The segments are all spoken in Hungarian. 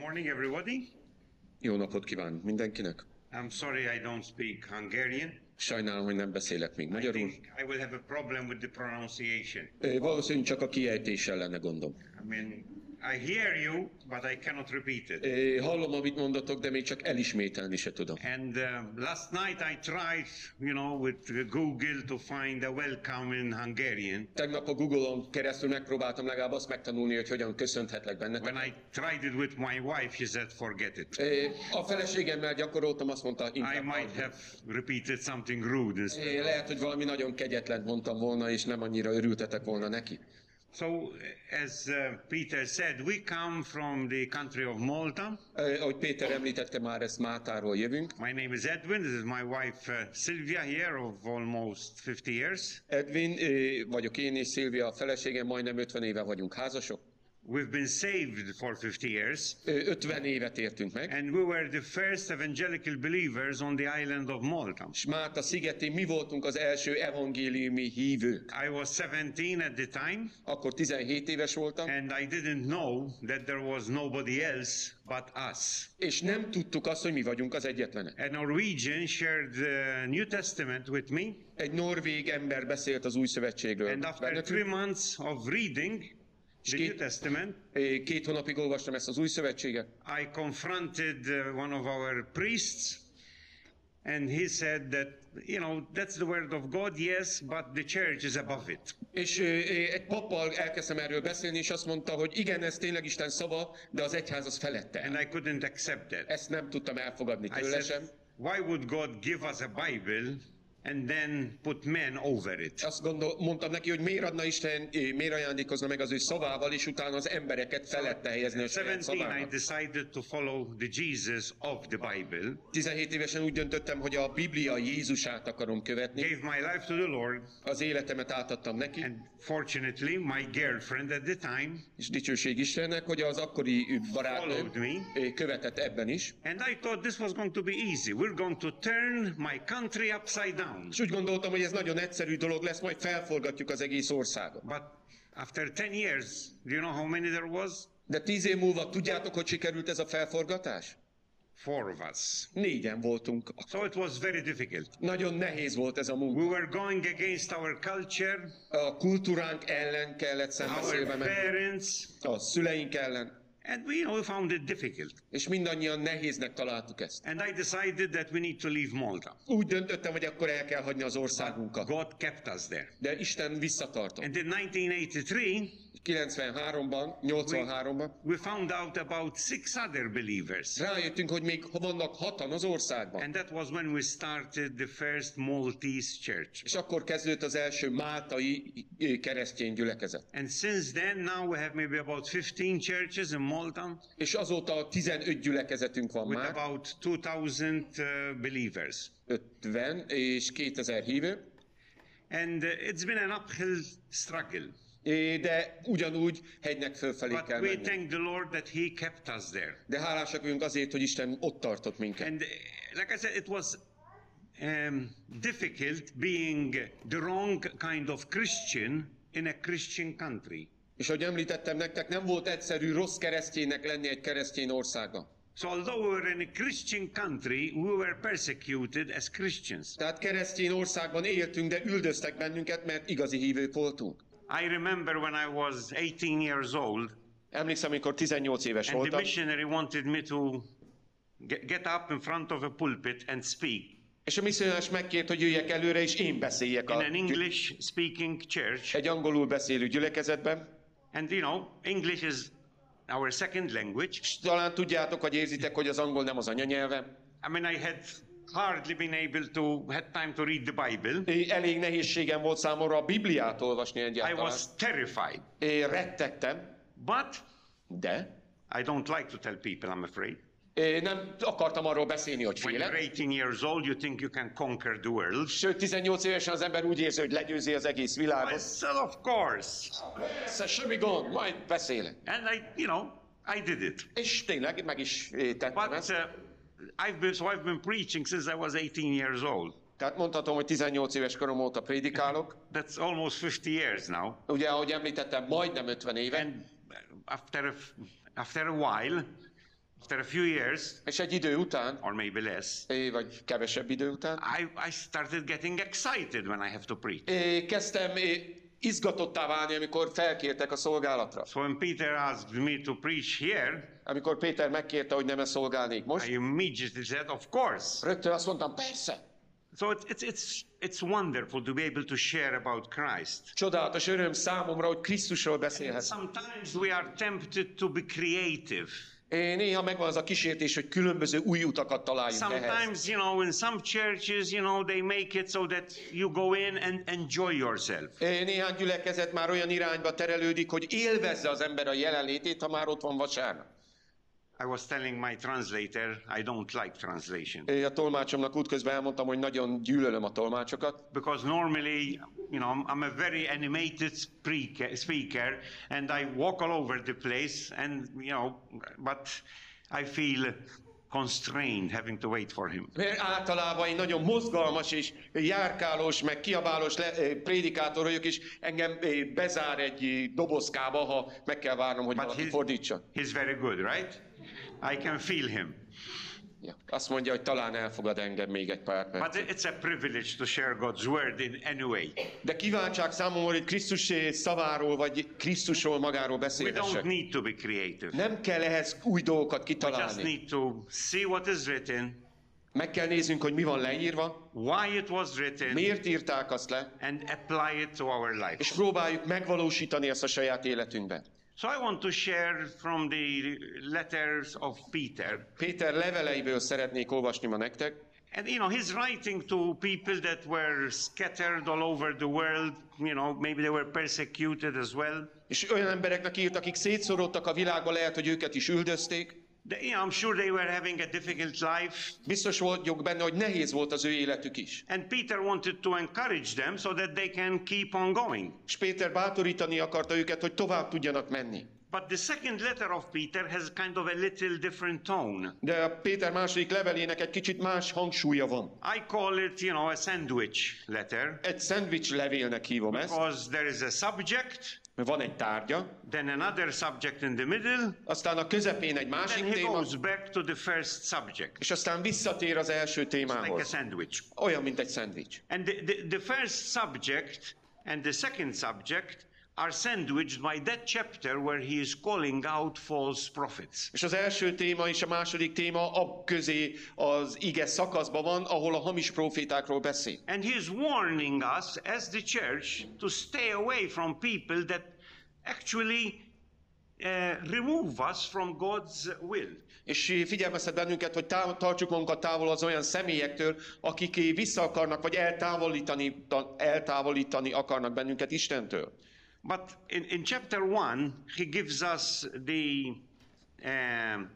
morning, everybody. Jó napot kívánok mindenkinek! I'm sorry I don't speak Hungarian. Sajnálom, hogy nem beszélek még I magyarul. think I will have a problem with the pronunciation. Valószínűleg csak a kiejtéssel lenne gondom. I mean, I hear you, but I cannot repeat it. Ö, Hallom, amit mondatok, de még csak elismételni se tudom. And uh, last night I tried, you know, with Google to find a welcome in Hungarian. Tegnap a Google-on keresztül megpróbáltam legalább azt megtanulni, hogy hogyan köszönhetlek bennetek. When I tried it with my wife, she said, forget it. Ö, A feleségemmel gyakoroltam, azt mondta, I inkább might hagyd. have repeated something rude. Ö, Lehet, hogy valami nagyon kegyetlen mondtam volna, és nem annyira örültetek volna neki. So, as uh, Peter said, we come from the country of Malta. Ö, Ahogy Péter említette, már ezt Mátáról jövünk. My name is Edwin. This is my wife uh, Sylvia here of almost 50 years. Edwin, ö, vagyok én és Szilvia a feleségem, majdnem 50 éve vagyunk házasok. We've been saved for 50 years. Ö, 50 évet értünk meg. And we were the first evangelical believers on the island of Malta. És Málta szigetén mi voltunk az első evangéliumi hívők. I was 17 at the time, Akkor 17 éves voltam, and I didn't know that there was nobody else but us. és nem tudtuk azt, hogy mi vagyunk az egyetlenek. A Norwegian shared the New Testament with me, Egy norvég ember beszélt az új szövetségről. and after three months of reading the New Testament, Két hónapig olvastam ezt az új szövetséget, I confronted uh, one of our priests, and he said that, you know, that's the word of God, yes, but the church is above it. és egy pappal elkezdtem erről beszélni, és azt mondta, hogy igen, ez tényleg Isten szava, de az egyház az felette. And I couldn't accept that. Ezt nem tudtam elfogadni tőle sem. why would God give us a Bible and then put men over it? Azt gondol, mondtam neki, hogy miért adna Isten, miért ajándékozna meg az ő szavával, és utána az embereket felette helyezni a saját 17, I szavának. decided to follow the Jesus of the Bible, 17 évesen úgy döntöttem, hogy a Biblia Jézusát akarom követni. gave my life to the Lord, Az életemet átadtam neki, and fortunately, my girlfriend at the time és dicsőség Istennek, hogy az akkori barátnőm követett ebben is. And I thought this was going to be easy. We're going to turn my country upside down. És úgy gondoltam, hogy ez nagyon egyszerű dolog lesz, majd felforgatjuk az egész országot. But after 10 years, do you know how many there was? De tíz év múlva tudjátok, hogy sikerült ez a felforgatás? Four of us. Négyen voltunk. So it was very difficult. Nagyon nehéz volt ez a munka. We were going against our culture, A kultúránk ellen kellett our szembeszélve menni, parents, a szüleink ellen, and we, you know, found it difficult. és mindannyian nehéznek találtuk ezt. And I decided that we need to leave Malta. Úgy döntöttem, hogy akkor el kell hagyni az országunkat. God kept us there. De Isten visszatartott. And in 1983, 93-ban, 83-ban we found out about six other believers. rájöttünk, hogy még vannak hatan az országban. And that was when we started the first Maltese church. És akkor kezdődött az első máltai keresztény gyülekezet. And since then, now we have maybe about 15 churches in Malta És azóta 15 gyülekezetünk van with már, about 2,000 uh, believers. 50 és 2000 hívő, And uh, it's been an uphill struggle. De ugyanúgy hegynek fölfelé But kell we menni. thank the Lord that He kept us there. De hálásak vagyunk azért, hogy Isten ott tartott minket. And uh, like I said, it was um, difficult being the wrong kind of Christian in a Christian country. És ahogy említettem nektek, nem volt egyszerű rossz kereszténynek lenni egy keresztény országban. So although we were in a Christian country, we were persecuted as Christians. Tehát keresztény országban éltünk, de üldöztek bennünket, mert igazi hívők voltunk. I remember when I was 18 years old, Emlékszem, amikor 18 éves and the voltam, missionary wanted me to get, up in front of a pulpit and speak és a misszionás megkért, hogy jöjjek előre, és én beszéljek in a, an English speaking church. egy angolul beszélő gyülekezetben. And you know, English is our second language. És talán tudjátok, vagy érzitek, hogy az angol nem az anyanyelvem. I mean, I had hardly been able to, had time to read the Bible. É, Elég nehézségem volt számomra a Bibliát olvasni I egyáltalán. was terrified. Én rettegtem, But de I don't like to tell people, I'm afraid. én nem akartam arról beszélni, hogy When you're félek. 18 years old, you think you can conquer the world. Sőt, 18 évesen az ember úgy érzi, hogy legyőzi az egész I világot. said, of course. Szóval semmi gond, majd beszélek. And I, you know, I did it. És tényleg meg is tettem But ezt. uh, I've been, so I've been preaching since I was 18 years old. Tehát mondhatom, hogy 18 éves korom óta prédikálok. That's almost 50 years now. Ugye, ahogy említettem, majdnem 50 éve. And after a, after a while, After a few years, És egy idő után, or maybe less, vagy kevesebb idő után, I, I started getting excited when I have to preach. eh, kezdtem eh, izgatottá válni, amikor felkértek a szolgálatra. So when Peter asked me to preach here, Amikor Péter megkérte, hogy nem szolgálnék most, I immediately said, Of course. rögtön azt mondtam, persze. So it's, it's, it's, it's wonderful to be able to share about Christ. Csodálatos öröm számomra, hogy Krisztusról beszélhet. Sometimes we are tempted to be creative. Eh, Néha megvan az a kísértés, hogy különböző új utakat találjunk ehhez. Sometimes, you know, in some churches, you know, they make it so that you go in and enjoy yourself. Eh, Néhány gyülekezet már olyan irányba terelődik, hogy élvezze az ember a jelenlétét, ha már ott van vasárnap. I was telling my translator, I don't like translation. Eh, A tolmácsomnak útközben elmondtam, hogy nagyon gyűlölöm a tolmácsokat, Because normally, you know, I'm a very animated speaker, speaker and I walk all over the place, and, you know, but I feel constrained having to wait for him. mert általában én nagyon mozgalmas és járkálós, meg kiabálós le, eh, prédikátor vagyok, és engem eh, bezár egy eh, dobozkába, ha meg kell várnom, hogy But valaki he's, fordítsa. he's very good, right? I can feel him. Ja. Azt mondja, hogy talán elfogad engem még egy pár perc. But it's a privilege to share God's word in any way. De kívánság számomra, hogy Krisztus szaváról, vagy Krisztusról magáról We don't beszélhessek. need to be creative. Nem kell ehhez új dolgokat We just kitalálni. need to see what is written, Meg kell néznünk, hogy mi van leírva, why it was written, miért írták azt le, and apply it to our life. és próbáljuk megvalósítani ezt a saját életünkben. So I want to share from the letters of Peter. Péter leveleiből szeretnék olvasni ma nektek. And you know, he's writing to people that were scattered all over the world. You know, maybe they were persecuted as well. És olyan embereknek írt, akik szétszorodtak a világban, lehet, hogy őket is üldözték. They, I'm sure they were having a difficult life. Biztos vagyok benne, hogy nehéz volt az ő életük is. And Peter wanted to encourage them so that they can keep on going. És Péter bátorítani akarta őket, hogy tovább tudjanak menni. But the second letter of Peter has kind of a little different tone. De a Péter második levelének egy kicsit más hangsúlya van. I call it, you know, a sandwich letter Egy szendvics levélnek hívom ezt, because there is a subject, mert van egy tárgya, then another subject in the middle, aztán a közepén egy másik then he téma, goes back to the first subject, és aztán visszatér az első like a témához. sandwich. Olyan, mint egy szendvics. And the, the, the first subject and the second subject are sandwiched by that chapter where he is calling out false prophets. És az első téma és a második téma ab közé az ige szakaszban van, ahol a hamis profétákról beszél. And he is warning us as the church to stay away from people that actually uh, remove us from God's will. És figyelmeztet bennünket, hogy táv- tartsuk magunkat távol az olyan személyektől, akik vissza akarnak, vagy eltávolítani, ta- eltávolítani akarnak bennünket Istentől. But in, in chapter 1, he gives us the um,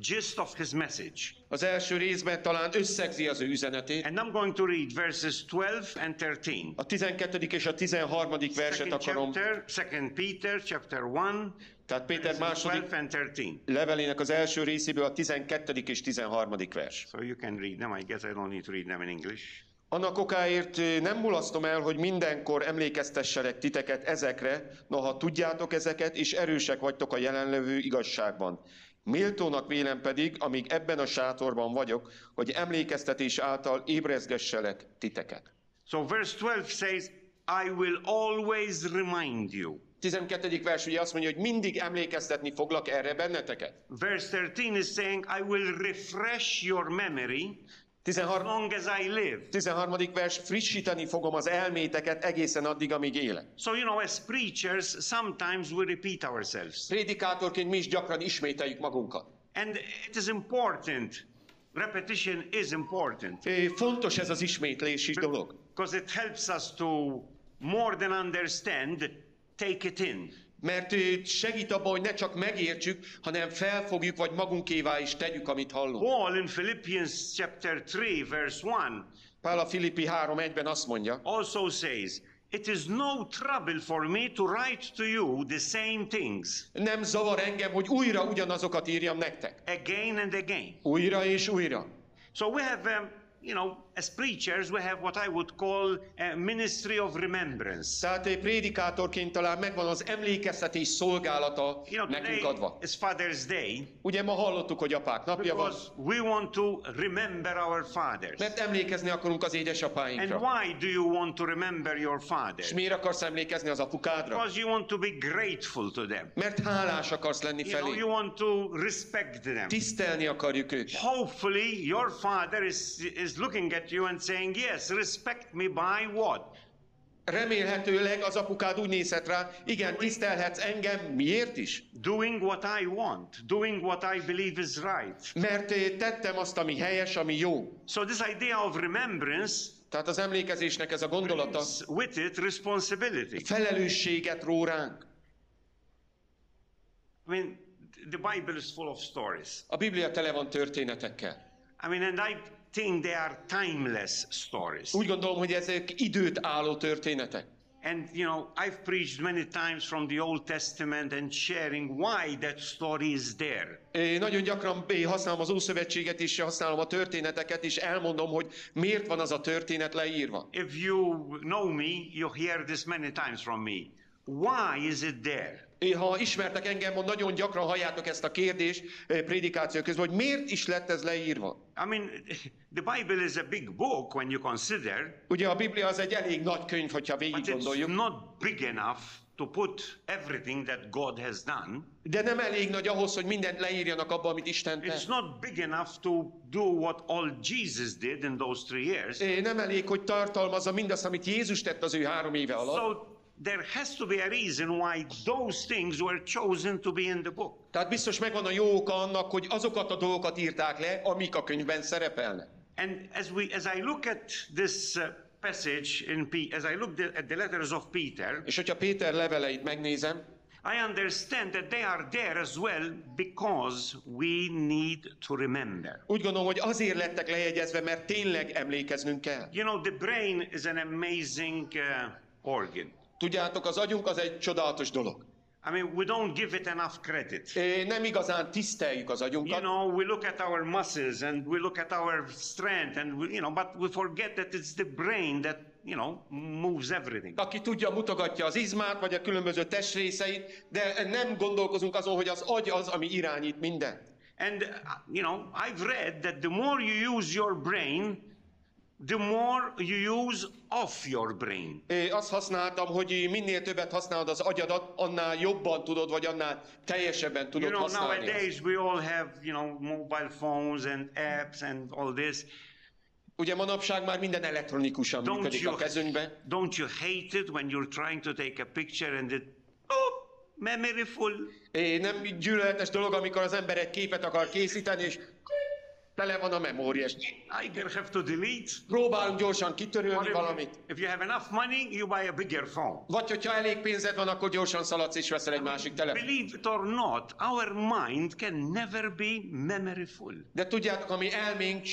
gist of his message. Az első részben talán összegzi az ő üzenetét. And I'm going to read verses 12 and 13. A 12. és a 13. verset Second akarom, chapter, Second Peter, chapter 1, tehát Péter második 12 and 13. levelének az első részéből a 12. és 13. vers. So you can read them. I guess I don't need to read them in English. Annak okáért nem mulasztom el, hogy mindenkor emlékeztesselek titeket ezekre, noha tudjátok ezeket, és erősek vagytok a jelenlevő igazságban. Méltónak vélem pedig, amíg ebben a sátorban vagyok, hogy emlékeztetés által ébrezgesselek titeket. So verse 12 says, I will always remind you. 12. vers ugye azt mondja, hogy mindig emlékeztetni foglak erre benneteket. Verse 13 is saying, I will refresh your memory 13. long as I live. 13. vers, frissíteni fogom az elméteket egészen addig, amíg élek. So, you know, as preachers, sometimes we repeat ourselves. Prédikátorként mi is gyakran ismételjük magunkat. And it is important. Repetition is important Ö, Fontos ez az ismétlési dolog. because it helps us to more than understand, take it in. Mert segít abban, hogy ne csak megértsük, hanem felfogjuk, vagy magunkévá is tegyük, amit hallunk. Paul in Philippians chapter 3, verse 1, Pál a Filippi 3.1-ben azt mondja, also says, It is no trouble for me to write to you the same things nem zavar engem, hogy újra ugyanazokat írjam nektek. again and again. Újra és újra. So we have um, you know, as preachers, we have what I would call a ministry of remembrance. Tehát prédikátorként talán megvan az emlékeztetés szolgálata You know, nekünk adva. is Father's Day Ugye ma hallottuk, hogy apák napja van, we want to remember our fathers. mert emlékezni akarunk az And édesapáinkra. why do you want to remember your És fathers? miért akarsz emlékezni az apukádra? Because you want to be grateful to them. Mert hálás akarsz lenni You know, felé. you want to respect them. Tisztelni akarjuk őket. Hopefully, your father is, is looking at you and saying, Yes, respect me by what? Remélhetőleg az apukád úgy nézhet rá, igen, tisztelhetsz engem, miért is? Doing what I want, doing what I believe is right. Mert tettem azt, ami helyes, ami jó. So, this idea of remembrance Tehát az emlékezésnek ez a gondolata with it responsibility. felelősséget ró ránk. I mean, the Bible is full of stories. A Biblia tele van történetekkel. I mean, and I think they are timeless stories. Úgy gondolom, hogy ezek időt álló történetek. And you know, I've preached many times from the Old Testament and sharing why that story is there. Én nagyon gyakran használom az Ószövetséget és használom a történeteket, és elmondom, hogy miért van az a történet leírva. If you know me, you hear this many times from me. Why is it there? Ha ismertek engem, nagyon gyakran halljátok ezt a kérdést eh, prédikáció közben, hogy miért is lett ez leírva. I mean, the Bible is a big book when you consider, Ugye a Biblia az egy elég nagy könyv, hogyha végig but it's gondoljuk, not big enough to put everything that God has done. de nem elég nagy ahhoz, hogy mindent leírjanak abba, amit Isten It's tett. not big enough to do what all Jesus did in those three years. Eh, Nem elég, hogy tartalmazza mindazt, amit Jézus tett az ő három éve alatt. So there has to be a reason why those things were chosen to be in the book. Tehát biztos megvan a jó oka annak, hogy azokat a dolgokat írták le, amik a könyvben szerepelnek. And as we, as I look at this uh, passage in P, as I look the, at the letters of Peter, És hogyha Péter leveleit megnézem, I understand that they are there as well because we need to remember. úgy gondolom, hogy azért lettek lejegyezve, mert tényleg emlékeznünk kell. You know, the brain is an amazing uh, organ. Tudjátok, az agyunk az egy csodálatos dolog. I mean, we don't give it enough credit. Nem igazán tiszteljük az You agyunkat, know, we look at our muscles and we look at our strength, and we, you know, but we forget that it's the brain that you know moves everything. aki tudja, mutogatja az izmát, vagy a különböző testrészeit, de nem gondolkozunk azon, hogy az agy az, ami irányít mindent. And uh, you know, I've read that the more you use your brain, the more you use off your brain. É, Azt használtam, hogy minél többet használod az agyadat, annál jobban tudod, vagy annál teljesebben You tudod know, használni. nowadays we all have you know mobile phones and apps and all this. Ugye manapság már minden elektronikusan Don't működik a you kezünkben. don't you hate it when you're trying to take a picture and it oh memory full? É, nem gyűlöletes dolog, amikor az ember egy képet akar készíteni, és tele van a memória, és I have to delete. próbálunk gyorsan Or kitörölni if, valamit. if you have enough money, you buy a bigger phone. Vagy hogyha elég pénzed van, akkor gyorsan szaladsz és veszel egy másik telefon. Believe it or not, our mind can never be memory full. De tudjátok, ami elménk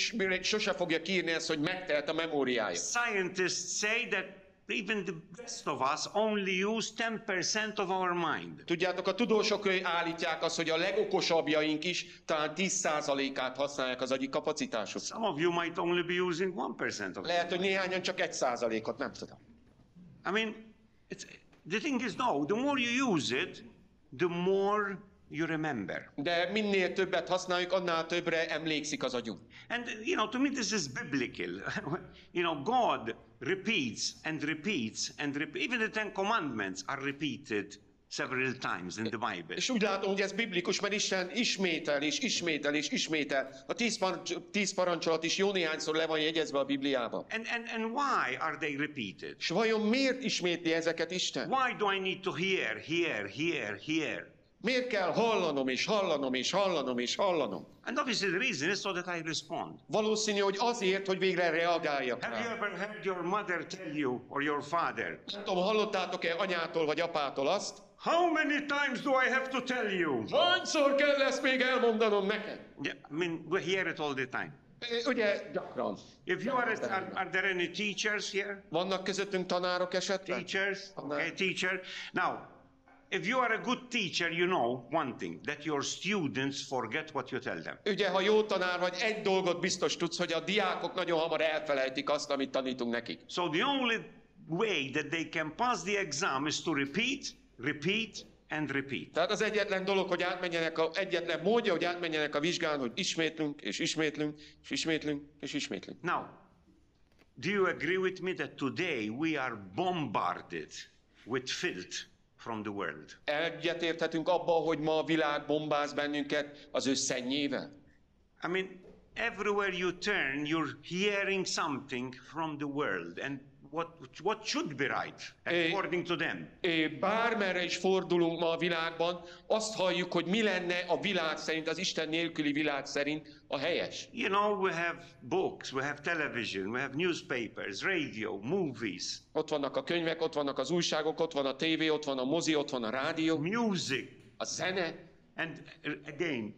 sose fogja kiírni ezt, hogy megtelt a memóriája. Scientists say that even the best of us only use 10% of our mind. Tudjátok, a tudósok állítják azt, hogy a legokosabbjaink is talán 10%-át használják az agyi kapacitásuk. Some of you might only be using 1% of. Lehet, hogy néhányan csak 1%-ot, nem tudom. I mean, it's, the thing is, no, the more you use it, the more you remember. De minél többet használjuk, annál többre emlékszik az agyunk. And, you know, to me, this is biblical. you know, God repeats and repeats and repeats. Even the Ten Commandments are repeated several times in the Bible. És úgy látom, hogy ez biblikus, mert Isten ismétel és ismétel és ismétel. A tíz, parancs, tíz parancsolat is jó néhányszor le van jegyezve a Bibliában. And, and, and why are they repeated? És vajon miért ismétli ezeket Isten? Why do I need to hear, hear, hear, hear? Miért kell hallanom és hallanom és hallanom és hallanom? And obviously the reason is so that I respond. Valószínű, hogy azért, hogy végre reagáljak Have you rá. ever heard your mother tell you or your father, Nem tudom, hallottátok-e anyától vagy apától azt? How many times do I have to tell you? Hányszor kell ezt még elmondanom neked? Yeah, I mean, we hear it all the time. Ugye, gyakran. If you are, are, are there any teachers here? Vannak közöttünk tanárok esetleg? Teachers? Okay, teacher. Now, if you are a good teacher, you know one thing that your students forget what you tell them. Ugye, ha jó tanár vagy, egy dolgot biztos tudsz, hogy a diákok nagyon hamar elfelejtik azt, amit tanítunk nekik. So the only way that they can pass the exam is to repeat, repeat, and repeat. Tehát az egyetlen dolog, hogy átmenjenek a, egyetlen módja, hogy átmenjenek a vizsgán, hogy ismétlünk, és ismétlünk, és ismétlünk, és ismétlünk. Now, do you agree with me that today we are bombarded with filth from the world? Egyetérthetünk abba, hogy ma a világ bombáz bennünket az? I mean, everywhere you turn, you're hearing something from the world and what, what should be right according to them. Bármerre is fordulunk ma a világban, azt halljuk, hogy mi lenne a világ szerint, az Isten nélküli világ szerint a helyes. You know, we have books, we have television, we have newspapers, radio, movies, Ott vannak a könyvek, ott vannak az újságok, ott van a tévé, ott van a mozi, ott van a rádió, music. a zene. And uh, again,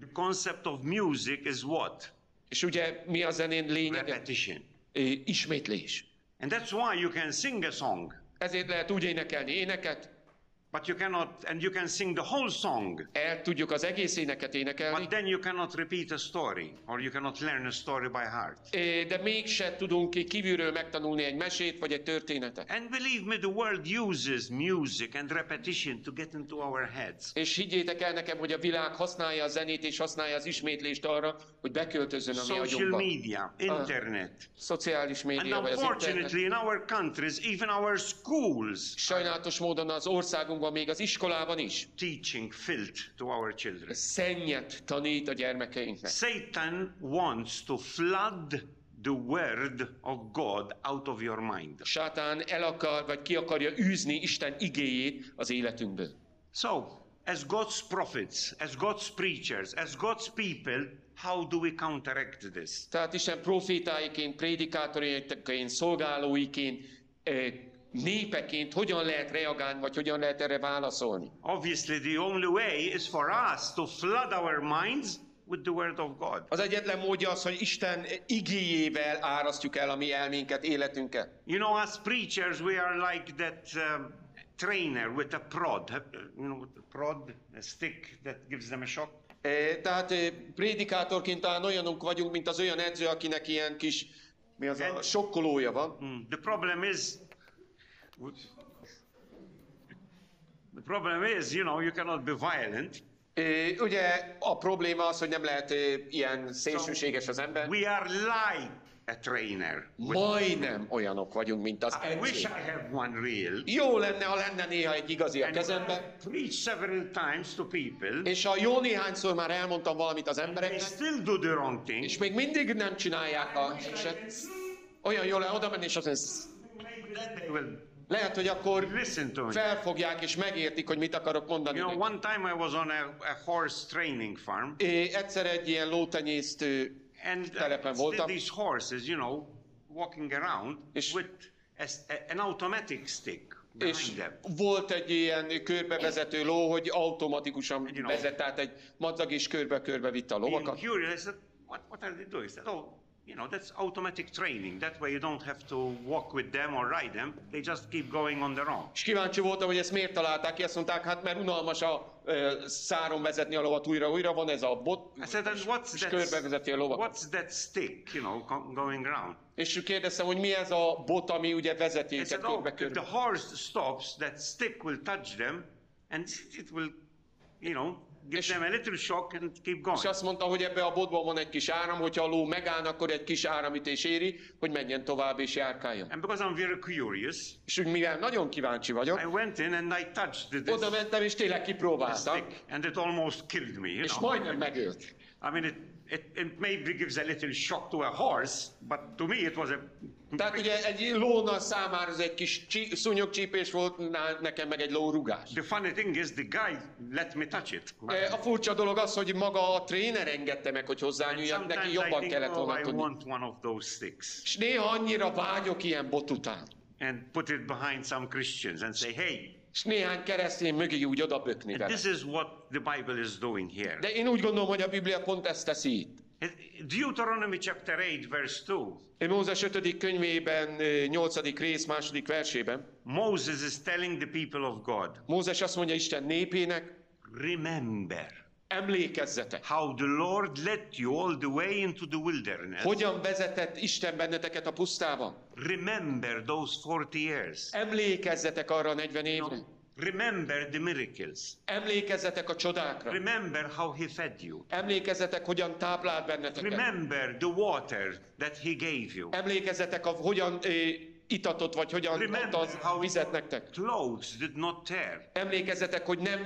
the concept of music is what? És ugye mi a zenén lényege? Repetition. Ismétlés. And that's why you can sing a song, Ezért lehet úgy énekelni éneket, but you cannot, and you can sing the whole song, el tudjuk az egész éneket énekelni, but then you cannot repeat a story, or you cannot learn a story by heart. de mégse tudunk ki kívülről megtanulni egy mesét vagy egy történetet. And believe me, the world uses music and repetition to get into our heads. És higgyétek el nekem, hogy a világ használja a zenét és használja az ismétlést arra, hogy beköltözön a mi Social agyunkba. media, internet. Szociális And média vagy az internet. unfortunately, in our countries, even our schools Sajnálatos módon az országunkban, még az iskolában is teaching filth to our children. szennyet tanít a gyermekeinknek. Satan wants to flood the word of God out of your mind. Sátán el akar, vagy ki akarja űzni Isten igéjét az életünkből. So, as God's prophets, as God's preachers, as God's people, how do we counteract this? Tehát Isten profétáiként, prédikátoriként, szolgálóiként, eh, népeként hogyan lehet reagálni, vagy hogyan lehet erre válaszolni. Obviously, the only way is for us to flood our minds with the word of God. Az egyetlen módja az, hogy Isten igéjével árasztjuk el a mi elménket, életünket. You know, as preachers, we are like that um, trainer with a prod. You know, a prod, a stick that gives them a shock. Eh, Tehát eh, prédikátorként talán olyanunk vagyunk, mint az olyan edző, akinek ilyen kis, mi az a sokkolója van. Mm, The problem is, the problem is, you know, you cannot be violent. Ugye a probléma az, hogy nem lehet eh, ilyen szélsőséges az ember. We are like a trainer. Majdnem olyanok vagyunk, mint az I wish. I had one real. Jó lenne, ha lenne néha egy igazi a kezemben, preach several times to people. és ha jó néhányszor már elmondtam valamit az They embereknek, still do the wrong thing. és még mindig nem csinálják a olyan jó lenne oda menni, és azt mondja, Lehet, hogy akkor listen to me. felfogják és megértik, hogy mit akarok mondani. You know, one time I was on a, a horse training farm, É, egyszer egy ilyen lótenyésztő and telepen uh, voltam, these horses, you know, walking around És- with a, an automatic stick és them. volt egy ilyen körbevezető ló, hogy automatikusan You know. vezet, tehát egy madzag is körbe-körbe vitte a lovakat. curious, what, what are they doing? Said, oh, you know, that's automatic training. That way you don't have to walk with them or ride them. They just keep going on their own. És kíváncsi voltam, hogy ezt miért találták ki, azt mondták, hát mert unalmas a ö, száron vezetni a lovat újra-újra, van ez a bot, I said, and what's és that, körbevezeti a lovat. what's that stick, you know, going around? És kérdeztem, hogy mi ez a bot, ami ugye vezeti őket said, oh, if the körbe-körbe. horse stops, that stick will touch them, and it will, you know, give them a little shock and keep going. És azt mondta, hogy ebbe a botban van egy kis áram, hogyha a ló megáll, akkor egy kis áramütés éri, hogy menjen tovább és járkáljon. And because I'm very curious, És úgy mivel nagyon kíváncsi vagyok, I went in and I touched this oda mentem és tényleg kipróbáltam, stick, and it almost killed me. You és know? majdnem megölt. I mean, it, it, it maybe gives a little shock to a horse, but to me it was a. Tehát ugye egy lóna számára ez egy kis csí, szúnyogcsípés volt, nekem meg egy lórugás. The funny thing is, the guy let me touch it. E, A furcsa dolog az, hogy maga a tréner engedte meg, hogy hozzányúljak, neki I jobban think, kellett oh, volna I tudni. want one of those sticks, És néha annyira vágyok ilyen bot után. and put it behind some Christians and say, hey, És néhány keresztény mögé úgy odabökni vele. this is what the Bible is doing here. De én úgy gondolom, hogy a Biblia pont ezt teszi itt. Deuteronomy chapter 8, verse 2. Mózes 5. könyvében, 8. rész, második versében, Moses is telling the people of God, Mózes azt mondja Isten népének, remember emlékezzetek, how the Lord led you all the way into the wilderness. hogyan vezetett Isten benneteket a pusztában. Remember those 40 years. Emlékezzetek arra a 40 évre. Remember the miracles. Emlékezzetek a csodákra. Remember how he fed you. Emlékezzetek, hogyan táplált benneteket. Remember the water that he gave you. Emlékezzetek, a, hogyan ö, itatott, vagy hogyan adta Remember az how vizet nektek. clothes did not tear Emlékezzetek, hogy nem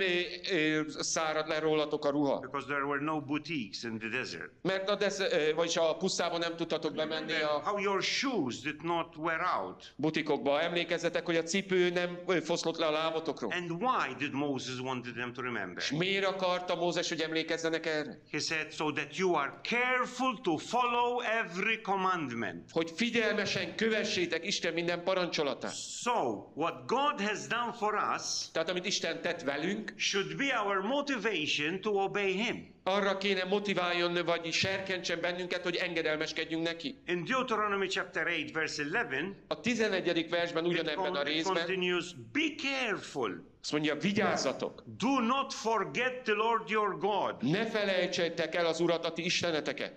szárad le rólatok a ruha. because there were no boutiques in the desert. Mert a, desz, ö, vagyis a pusztában nem tudtatok bemenni a How your shoes did not wear out. butikokba. Emlékezzetek, hogy a cipő nem foszlott le a lábotokról. And why did Moses wanted them to remember? És miért akarta Mózes, hogy emlékezzenek erre? He said, so that you are careful to follow every commandment. Hogy figyelmesen kövessétek Isten minden parancsolatát. So, what God has done for us Tehát amit Isten tett velünk, should be our motivation to obey Him. arra kéne motiváljon, vagy serkentsen bennünket, hogy engedelmeskedjünk neki. In Deuteronomy chapter 8, verse 11, A 11. versben ugyanebben a részben continues, be careful. azt mondja, vigyázzatok, Do not forget the Lord your God. ne felejtsétek el az Urat, a ti Isteneteket.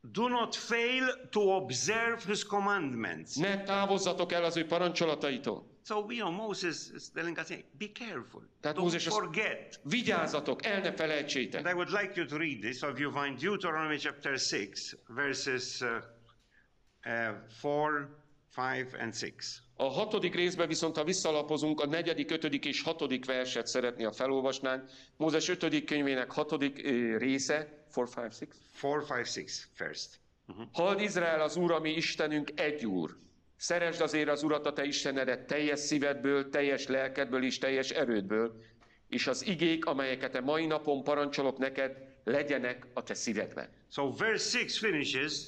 Do not fail to observe His commandments. Ne távozzatok el az ő parancsolataitól. So, you know, Moses is telling us, hey, be careful. Tehát Don't Mózes forget. Vigyázzatok, el ne And felejtsétek. I would like you to read this. So if you find Deuteronomy chapter 6, verses uh, uh, 4, 5, and 6. A hatodik részben viszont, ha visszalapozunk, a negyedik, ötödik és hatodik verset szeretné, ha felolvasnánk. Mózes ötödik könyvének hatodik ö, része, 4, 5, 6. 4, 5, 6 first. Halld Izrael az Úr, ami Istenünk egy Úr. Szeresd azért az Urat a te Istenedet teljes szívedből, teljes lelkedből és teljes erődből, és az igék, amelyeket a mai napon parancsolok neked, legyenek a te szívedben. So verse 6 finishes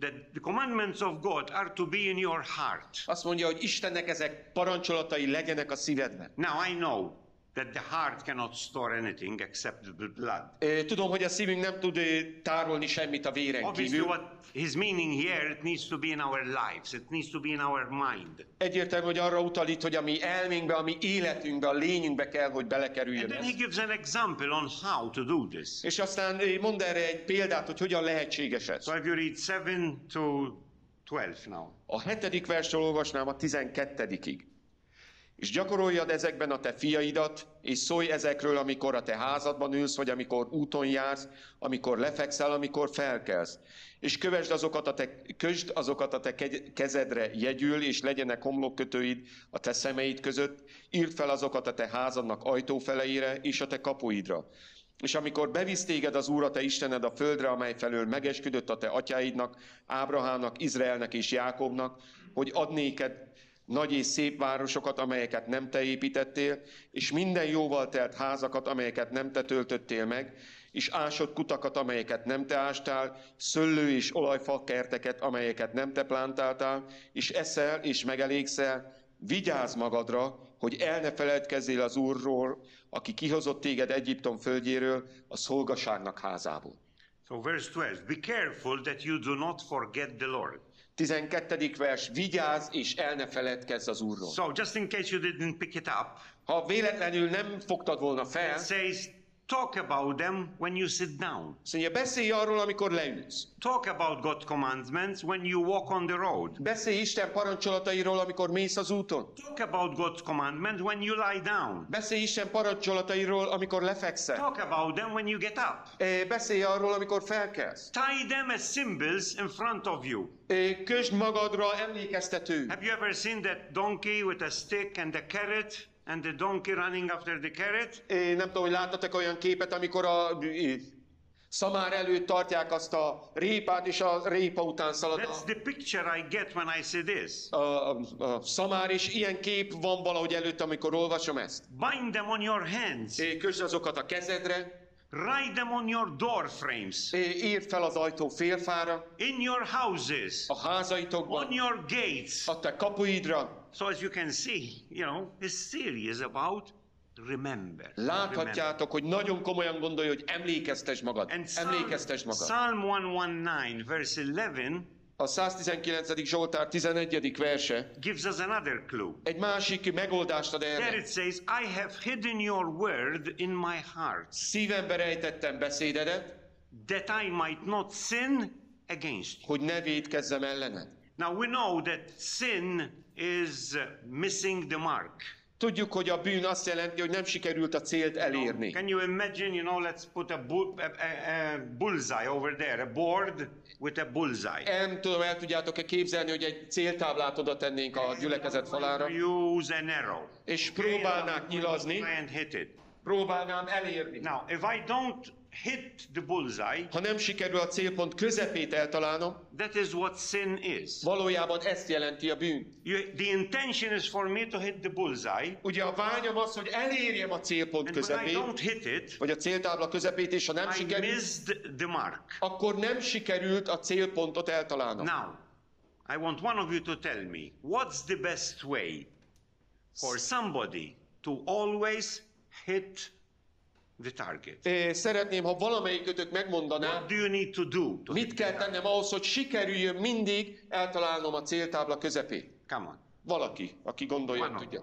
that the commandments of God are to be in your heart. Azt mondja, hogy Istennek ezek parancsolatai legyenek a szívedben. Now I know that the heart cannot store anything except the blood. Tudom, hogy a szívünk nem tud tárolni semmit a véren Obviously, kívül. what his meaning here, it needs to be in our lives. It needs to be in our mind. Egyértelmű, hogy arra utal itt, hogy a mi elménkbe, a mi életünkbe, a lényünkbe kell, hogy And belekerüljön then ez. he gives an example on how to do this. És aztán mond erre egy példát, hogy hogyan lehetséges ez. So if you read 7 to 12 now. A hetedik versről olvasnám a tizenkettedikig. És gyakoroljad ezekben a te fiaidat, és szólj ezekről, amikor a te házadban ülsz, vagy amikor úton jársz, amikor lefekszel, amikor felkelsz. És kövesd azokat a te, kösd azokat a te kezedre jegyül, és legyenek homlokkötőid a te szemeid között, írd fel azokat a te házadnak ajtófeleire és a te kapuidra. És amikor bevisz téged az Úr, a te Istened a földre, amely felől megesküdött a te atyáidnak, Ábrahámnak, Izraelnek és Jákobnak, hogy ad nagy és szép városokat, amelyeket nem te építettél, és minden jóval telt házakat, amelyeket nem te töltöttél meg, és ásott kutakat, amelyeket nem te ástál, szöllő és olajfa kerteket, amelyeket nem te plántáltál, és eszel és megelégszel, vigyázz magadra, hogy el ne feledkezzél az Úrról, aki kihozott téged Egyiptom földjéről, a szolgaságnak házából. So verse 12, be careful that you do not forget the Lord. 12. vers, vigyázz és el ne feledkezz az Úrról. So just in case you didn't pick it up, Ha véletlenül nem fogtad volna fel, it says talk about them when you sit down. mondja, beszélj arról, amikor leülsz. Talk about God's commandments when you walk on the road. Beszélj Isten parancsolatairól, amikor mész az úton. Talk about God's commandments when you lie down. Beszélj Isten parancsolatairól, amikor lefekszel. Talk about them when you get up. Eh, Beszélj arról, amikor felkelsz. Tie them as symbols in front of you. Eh, Kösd magadra emlékeztető. Have you ever seen that donkey with a stick and a carrot and the donkey running after the carrot? Eh, Nem tudom, hogy láttatok olyan képet, amikor a szamár előtt tartják azt a répát, és a répa után szalad That's the picture I get when I see this. a, a, a szamár, és ilyen kép van valahogy előtt, amikor olvasom ezt. Bind them on your hands. Eh, Kösd azokat a kezedre, Write them on your door frames, írd fel az ajtó félfára, in your houses, a házaitokban, on your gates. a te kapuidra. So as you can see, you know, he's serious about remember. Láthatjátok, hogy nagyon komolyan gondolja, hogy emlékeztes magad. And Emlékeztes magad. Psalm 119, verse 11, A 119. Zsoltár 11. verse gives us another clue. egy másik megoldást ad There erre. it says, I have hidden your word in my heart, Szívembe rejtettem beszédedet, that I might not sin against you. hogy ne védkezzem ellened. Now we know that sin is missing the mark. Tudjuk, hogy a bűn azt jelenti, hogy nem sikerült a célt elérni. Can you imagine, you know, let's put a, bull, a, a, a bullseye over there, a board with a bullseye. Nem tudom, el tudjátok-e képzelni, hogy egy céltáblát oda tennénk a gyülekezet falára, Use an arrow. és próbálnák nyilazni, and hit it. próbálnám elérni. Now, if I don't hit the bullseye, Ha nem sikerül a célpont közepét eltalálnom, that is what sin is. valójában ezt jelenti a bűn. You, the intention is for me to hit the bullseye, Ugye a vágyam az, hogy elérjem a célpont and when I közepét, don't hit it, vagy a céltábla közepét, és ha nem I sikerül, missed the mark. akkor nem sikerült a célpontot eltalálnom. Now, I want one of you to tell me what's the best way for somebody to always hit the target? Szeretném, ha valamelyikötök megmondaná, What do you need to do? To mit kell tennem ahhoz, hogy sikerüljön mindig eltalálnom a céltábla közepét. Come on. Valaki, aki gondolja, tudja.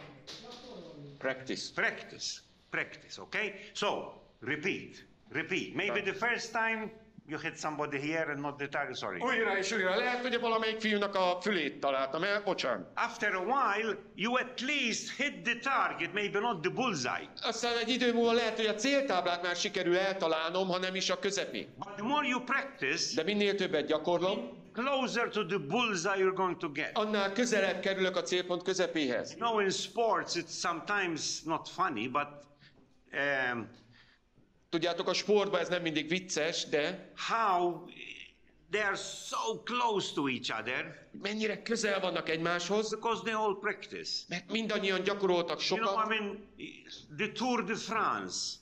Practice. Practice. Practice, okay? So, repeat. Repeat. Maybe the first time you hit somebody here and not the target, sorry. Újra és újra. Lehet, hogy valamelyik fiúnak a fülét találtam el, bocsánat. After a while, you at least hit the target, maybe not the bullseye. Aztán egy idő múlva lehet, hogy a céltáblát már sikerül eltalálnom, ha nem is a közepét. But the more you practice, De minél többet gyakorlom, closer to the bullseye you're going to get. annál közelebb kerülök a célpont közepéhez. You know, in sports, it's sometimes not funny, but um, Tudjátok, a sportban ez nem mindig vicces, de how they are so close to each other mennyire közel vannak egymáshoz, because they all practice. mert mindannyian gyakoroltak You know, I sokat. mean, the Tour de France,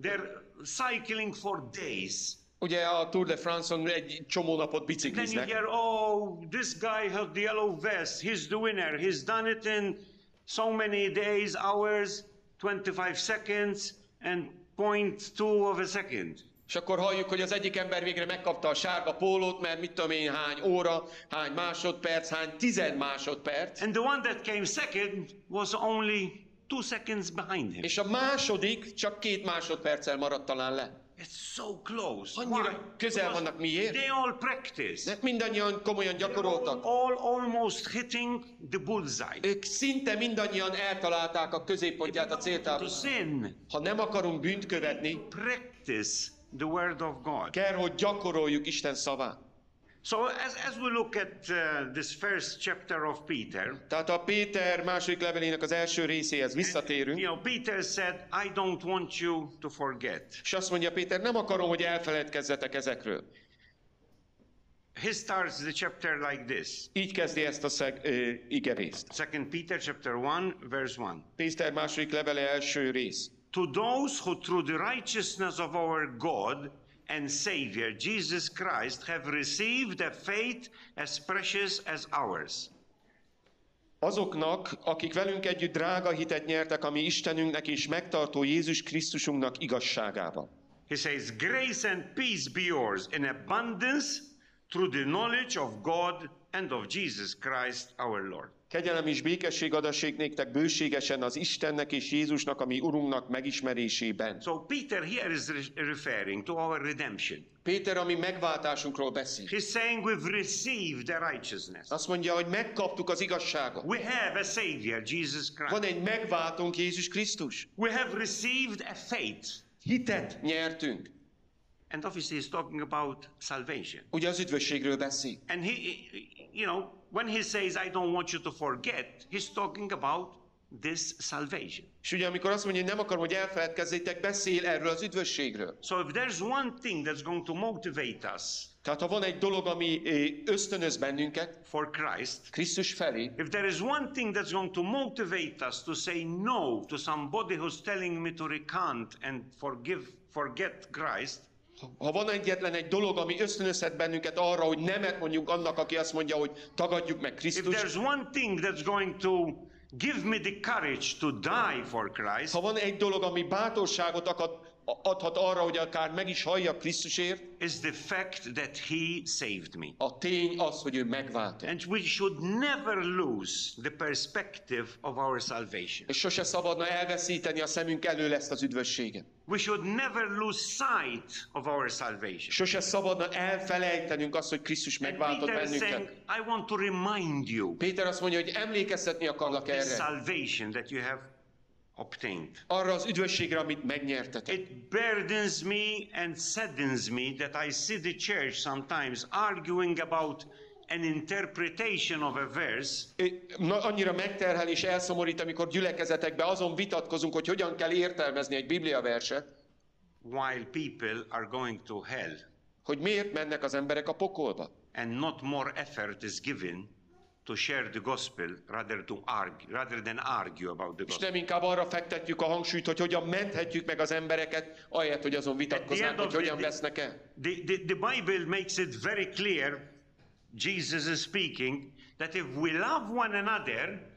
they're cycling for days. Ugye a Tour de France-on egy csomó napot Then you bicikliznek. hear, oh, this guy has the yellow vest. He's the winner. He's done it in so many days, hours, 25 seconds, and 0.2 of a second. És akkor halljuk, hogy az egyik ember végre megkapta a sárga pólót, mert mit tudom én, hány óra, hány másodperc, hány tized másodperc. And the one that came second was only two seconds behind him. És a második csak két másodperccel maradt talán le. It's so close. Annyira Why? közel Because vannak. Miért? They all practice. De mindannyian komolyan gyakoroltak. All almost hitting the bullseye. Ők szinte mindannyian eltalálták a középpontját a sin, Ha nem akarunk bűnt követni, practice the word of God. kell, hogy gyakoroljuk Isten szavát. So as, as we look at uh, this first chapter of Peter, Tehát a Péter második levelének az első részéhez visszatérünk, you know, Peter said, I don't want you to forget. és azt mondja Péter, nem akarom, hogy elfeledkezzetek ezekről. He starts the chapter like this. Így kezdi ezt a szeg, ö, igerészt. Second Peter chapter 1, verse 1. Péter második levele első rész. To those who through the righteousness of our God and Savior Jesus Christ have received a faith as precious as ours. Azoknak, akik velünk együtt drága hitet nyertek, ami Istenünknek és megtartó Jézus Krisztusunknak igazságában. He says, Grace and peace be yours in abundance through the knowledge of God and of Jesus Christ our Lord. Kegyelem és békesség adassék néktek bőségesen az Istennek és Jézusnak, ami Urunknak megismerésében. So Peter here is re- referring to our redemption. Péter, ami megváltásunkról beszél. He's saying we've received the righteousness. Azt mondja, hogy megkaptuk az igazságot. We have a Savior, Jesus Christ. Van egy megváltónk Jézus Krisztus. We have received a faith. Hitet nyertünk. And obviously he's talking about salvation. Ugye az üdvösségről beszél. And he- you know, when he says, I don't want you to forget, he's talking about this salvation. És ugye amikor azt mondja, hogy nem akarom, hogy elfeledkezzétek, beszél erről az üdvösségről. So if there's one thing that's going to motivate us Tehát ha van egy dolog, ami ösztönöz bennünket, for Christ, Krisztus felé, if there is one thing that's going to motivate us to say no to somebody who's telling me to recant and forgive, forget Christ, ha van egyetlen egy dolog, ami ösztönözhet bennünket arra, hogy nemet mondjuk annak, aki azt mondja, hogy tagadjuk meg if Krisztust, there's one thing that's going to give me the courage to die for Christ, Ha van egy dolog, ami bátorságot akad, adhat arra, hogy akár meg is halljak Krisztusért, is the fact that He saved me. a tény az, hogy ő megvált. And we should never lose the perspective of our salvation. És sose szabadna elveszíteni a szemünk elől ezt az üdvösséget. We should never lose sight of our salvation. Sose szabadna elfelejtenünk azt, hogy Krisztus megváltott is saying, bennünket. I want to remind you Péter azt mondja, hogy emlékeztetni akarlak the erre. salvation that you have obtained. Arra az üdvösségre, amit megnyertetek. It burdens me and saddens me that I see the church sometimes arguing about an interpretation of a verse Na, annyira megterhel és elszomorít, amikor gyülekezetekben azon vitatkozunk, hogy hogyan kell értelmezni egy Biblia verset, while people are going to hell hogy miért mennek az emberek a pokolba. and not more effort is given to share the gospel rather to argue rather than argue about the És gospel. nem inkább arra fektetjük a hangsúlyt, hogy hogyan menthetjük meg az embereket, ahelyett, hogy azon vitatkoznánk, hogy hogyan vesznek el. The, the, the Bible makes it very clear, Jesus is speaking, that if we love one another,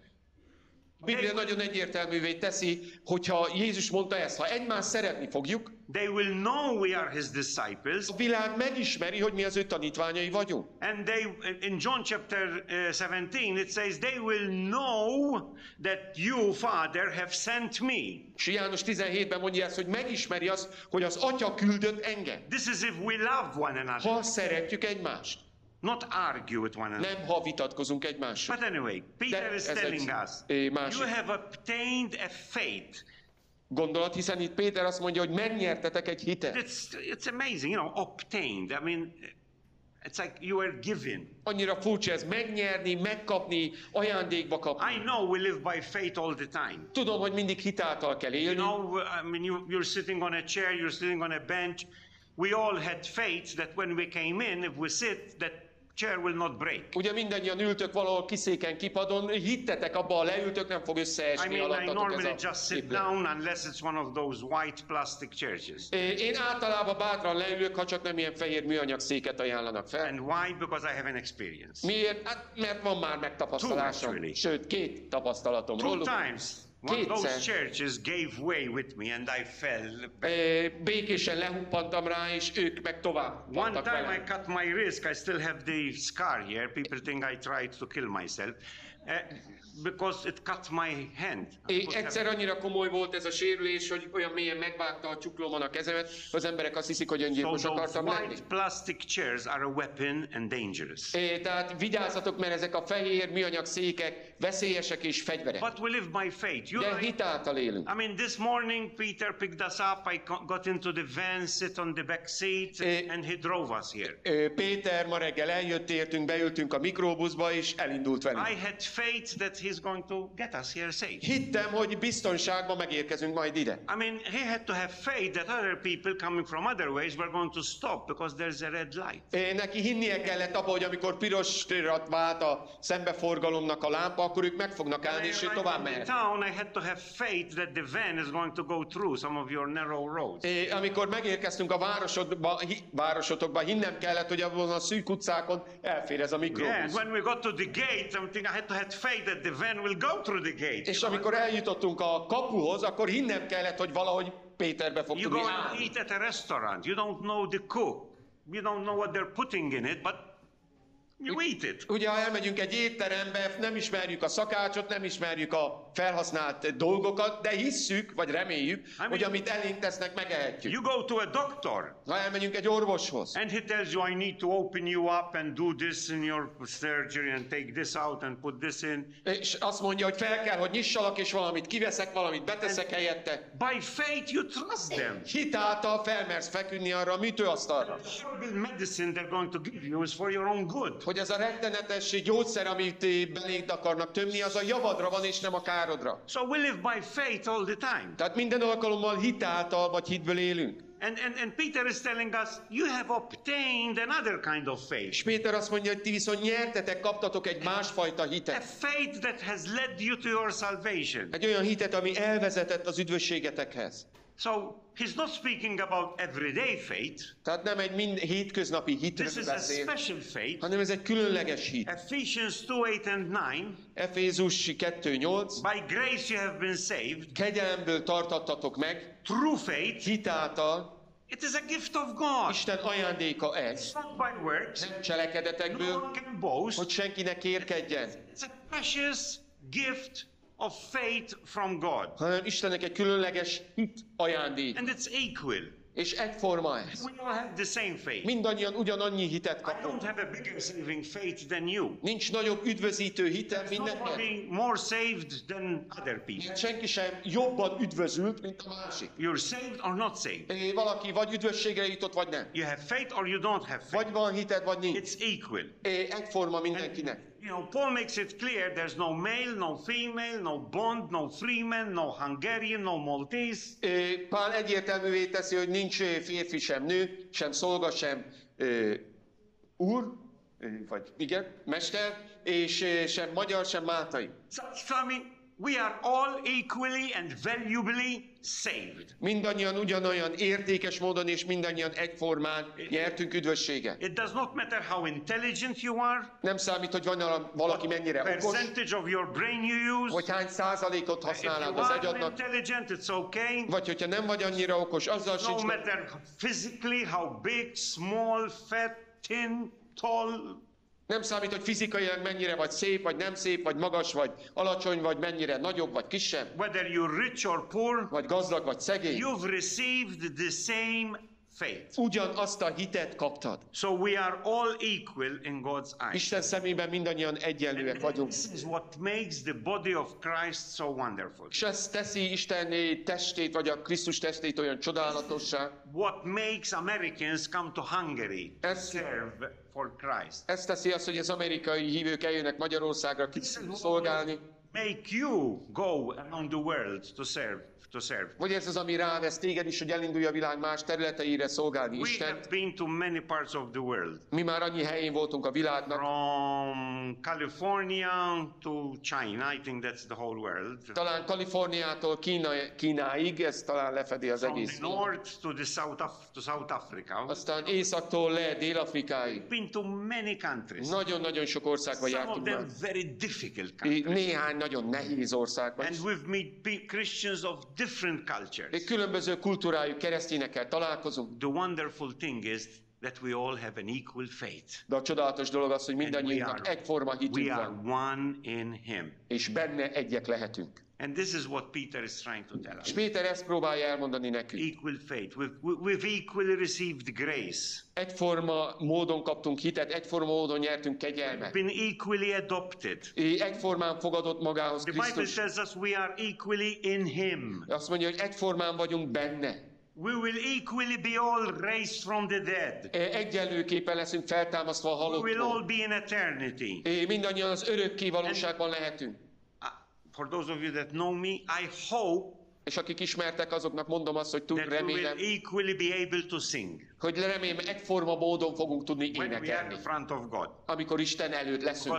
Biblia nagyon egyértelművé teszi, hogyha Jézus mondta ezt, ha egymást szeretni fogjuk, they will know we are his disciples. a világ megismeri, hogy mi az ő tanítványai vagyunk. And they, in John chapter uh, 17, it says, they will know that you, Father, have sent me. És János 17-ben mondja ezt, hogy megismeri azt, hogy az Atya küldött engem. This is if we love one another, Ha szeretjük egymást, not argue with one another. nem ha vitatkozunk egymással. But anyway, Peter De is telling us, másik. you have obtained a faith. Gondolat, hiszen itt Péter azt mondja, hogy megnyertetek egy hitet. It's, it's amazing, you know, obtained. I mean, it's like you were given. Annyira furcsa ez, megnyerni, megkapni, ajándékba kapni. I know we live by faith all the time. Tudom, hogy mindig hitáltal kell You élni. know, I mean, you, you're sitting on a chair, you're sitting on a bench. We all had faith that when we came in, if we sit, that chair will not break. Ugye mindannyian ültök valahol kiszéken, kipadon, hittetek abba, ha leültök, nem fog I összeesni mean, I normally ez a just sit down unless it's one of those white plastic churches. Én általában bátran leülök, ha csak nem ilyen fehér műanyag széket ajánlanak fel. And why? Because I have an experience. Miért? Hát, mert van már megtapasztalásom. actually. Sőt, két tapasztalatom Two róluk. times, one, Kétszer. those churches gave way with me and I fell. back. Eh, Békésen lehuppantam rá, és ők meg tovább One vannak time I velem. cut my wrist. I still have the scar here. People think I tried to kill myself uh, because it cut my hand. I É, egyszer annyira komoly volt ez a sérülés, hogy olyan mélyen megvágta a csuklómon a kezemet, az emberek azt hiszik, hogy So öngyilkos those akartam lenni. plastic chairs are a weapon and dangerous. É, tehát vigyázzatok, mert ezek a fehér műanyag székek veszélyesek és fegyverek. But we live by faith. You De know, hit által élünk. I mean, this morning Peter picked us up. I got into the van, sit on the back seat, Eh. and he drove us here. Péter ma reggel eljött, értünk, beültünk a mikróbuszba, és elindult I velünk. had faith that he's going to get us here safe. Hittem, hogy biztonságban megérkezünk majd ide. I mean, he had to have faith that other people coming from other ways were going to stop because there's a red light. É, Neki hinnie kellett abba, hogy amikor pirosra vált a szembeforgalomnak a lámpa, akkor ők meg fognak állni, és ő tovább mehet. town, I had to have faith that the van is going to go through some of your narrow roads. É, Amikor megérkeztünk a városodba, hi, városotokba, hinnem kellett, hogy abban a szűk utcákon elfér ez a Yeah, and mikróbusz. when we got to the gate, thinking I had to have faith that the van will go through the gate. És amikor eljutottunk a kapuhoz, akkor hinnem kellett, hogy valahogy Péterbe fog You tudni go and eat at a restaurant. You don't know the cook. You don't know what they're putting in it, but you eat it. Ugye, ha elmegyünk egy étterembe, nem ismerjük a szakácsot, nem ismerjük a felhasznált dolgokat, de hisszük, vagy reméljük, mean- hogy amit elénk tesznek, megehetjük. You go to a doctor Ha elmegyünk egy orvoshoz, and he tells you, I need to open you up and do this in your surgery and take this out and put this in. és azt mondja, hogy fel kell, hogy nyissalak, és valamit kiveszek, valamit beteszek helyette. By faith, you trust them. Hit által felmersz feküdni arra a műtőasztalra. The medicine they're going to give you is for your own good. Hogy ez a rettenetes gyógyszer, amit beléd akarnak tömni, az a javadra van, és nem a károdra. So we live by faith all the time. Tehát minden alkalommal hit által, vagy hitből élünk. And, and, and Peter is telling us, you have obtained another kind of faith. És Péter azt mondja, hogy ti viszont nyertetek, kaptatok egy másfajta A hitet. faith that has led you to your salvation. Egy olyan hitet, ami elvezetett az üdvösségetekhez. So he's not speaking about everyday faith. Tehát nem egy mind, hétköznapi hitről This is a beszél, special faith. hanem ez egy különleges hit. Ephesians 2 8 and 9. Efézus 2.8 By grace you have been saved Kegyelemből tartattatok meg, through faith. hitáltal, It is a gift of God. Isten ajándéka ez, It's not by works. nem No cselekedetekből, one can boast. hogy senkinek érkedjen, It's a precious gift of faith from God. hanem Istennek egy különleges hit ajándék. And it's equal. És egyforma ez. We all have the same faith. Mindannyian ugyanannyi hitet I kapunk. don't have a bigger saving faith than you. Nincs nagyobb üdvözítő hitem. Nobody more saved than other people. Senki sem jobban üdvözült, mint a másik. You're saved or not saved. É, Valaki vagy üdvösségre jutott, vagy nem. You have faith or you don't have faith. Vagy van hited, vagy nincs. It's equal. É, Egyforma mindenkinek. You know, Paul makes it clear there's no male, no female, no bond, no freeman, no Hungarian, no Maltese. Pál egyértelművé teszi, hogy nincs férfi sem nő, sem szolga, sem ö, úr, vagy igen, mester, és sem magyar, sem máltai. So, so I mean, we are all equally and valuably saved. Mindannyian ugyanolyan értékes módon és mindannyian egyformán nyertünk üdvösséget. It does not matter how intelligent you are, Nem számít, hogy van valaki mennyire okos, percentage of your brain you use. hogy hány százalékot használod az agyadnak, intelligent, it's okay. vagy hogyha nem vagy annyira okos, azzal No sincs gond. matter physically how big, small, fat, thin, tall, Nem számít, hogy fizikailag mennyire vagy szép, vagy nem szép, vagy magas, vagy alacsony, vagy mennyire nagyobb, vagy kisebb, whether you're rich or poor, vagy gazdag, vagy szegény. you've received the same faith. Ugyanazt a hitet kaptad. So we are all equal in God's eyes. Isten szemében mindannyian egyenlőek vagyunk. This is what makes the body of Christ so wonderful. És ez teszi Isten testét, vagy a Krisztus testét olyan csodálatossá. What makes Americans come to Hungary to serve for Christ. Ez teszi azt, hogy az amerikai hívők eljönnek Magyarországra szolgálni. Make you go around the world to serve. To serve. Vagy ez az, ami rávesz téged is, hogy elindulj a világ más területeire szolgálni We Isten. have been to many parts of the world, Mi már annyi helyén voltunk a világnak. from California to China. I think that's the whole world. Talán Kaliforniától Kína, Kínáig, ez talán lefedi az From egész. the north to the South Af- to South Africa. Aztán északtól le Dél-Afrikáig. Been to many countries. Nagyon-nagyon sok országba Some of jártunk them már. very difficult countries. Néhány nagyon nehéz országban. And we've met Christians of different cultures. Egy különböző kultúrájú keresztényekkel találkozunk, The wonderful thing is that we all have an equal faith. de a csodálatos dolog az, hogy mindannyiunknak are, egyforma hitünk we are van, one in Him. és benne egyek lehetünk. And this is what Peter is trying to tell us. És Péter ezt próbálja elmondani nekünk. Equal faith. We've, we- we've equally received grace, Egyforma módon kaptunk hitet, egyforma módon nyertünk kegyelmet. been equally adopted. Egyformán fogadott magához The Bible Krisztus. tells us we are equally in Him. Azt mondja, hogy egyformán vagyunk benne. We will equally be all raised from the dead. Egyenlőképpen leszünk feltámasztva a We will all be in eternity. Mindannyian az örökké valóságban lehetünk. For those of you that know me, I hope És akik ismertek, azoknak mondom azt, hogy tud, remélem, equally be able to sing hogy remélem egyforma módon fogunk tudni énekelni, amikor Isten előtt leszünk.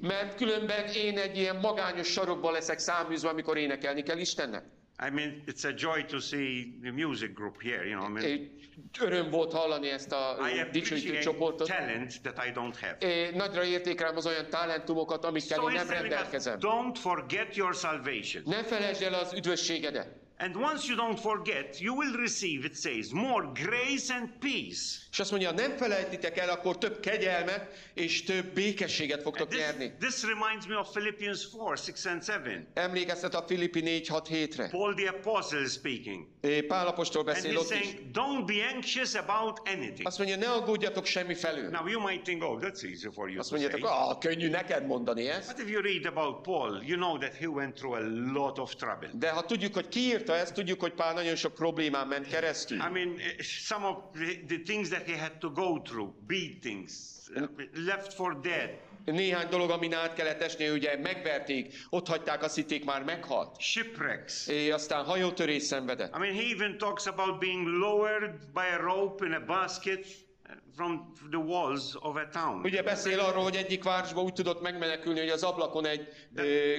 Mert különben én egy ilyen magányos sarokban leszek száműzve, amikor énekelni kell Istennek. I mean, it's a joy to see the music group here. You know, I mean, É, Öröm volt hallani ezt a dicsőítő csoportot. talent that I don't have. É, Nagyra értékelem az olyan talentumokat, amikkel So én nem us, rendelkezem. don't forget your salvation. Ne felejtsd el az üdvösségedet. And once you don't forget, you will receive, it says, more grace and peace. És azt mondja, nem felejtitek el, akkor több kegyelmet és több békességet fogtok This, nyerni. this reminds me of Philippians 4, 6 and 7. Emlékeztet a Filippi 4-6-7-re. Paul the Apostle is speaking. Pál apostol And beszél he's ott is. saying, don't be anxious about anything. Azt mondja, ne aggódjatok semmi felül. Now you might think, oh, that's easy for you Azt mondjátok, ah, könnyű neked mondani ezt. But if you read about Paul, you know that he went through a lot of trouble. De ha tudjuk, hogy ki írta ezt, tudjuk, hogy Pál nagyon sok problémán ment keresztül. I mean, eh, some of the, the things that he had to go through, beatings, uh, left for dead, Néhány dolog, amin át kellett esni, ugye megverték, ott hagyták, azt hitték már meghalt. shipwrecks. É, aztán hajótörés szenvedett. I mean, he even talks about being lowered by a rope in a basket uh, from the walls of a town. Ugye beszél arról, hogy egyik városban úgy tudott megmenekülni, hogy az ablakon egy ö,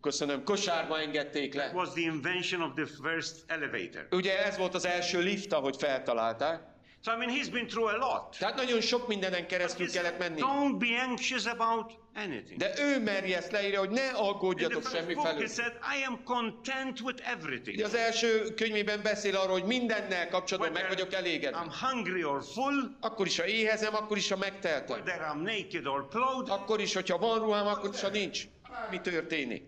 Köszönöm, kosárba engedték That le. was the invention of the first elevator. Ugye ez volt az első lift, ahogy feltalálták. So, I mean, he's been through a lot. Tehát nagyon sok mindenen keresztül He kellett menni. Don't be anxious about anything. De ő merje ezt leírja, hogy ne aggódjatok semmi felül. it said, I am content with everything. Ugye Az első könyvében beszél arról, hogy mindennel kapcsolatban meg vagyok elégedve. I'm hungry or full, Akkor is, ha éhezem, akkor is, ha megteltem. whether I'm naked or clothed. Akkor is, hogyha van ruhám, akkor is, ha nincs. Mi történik?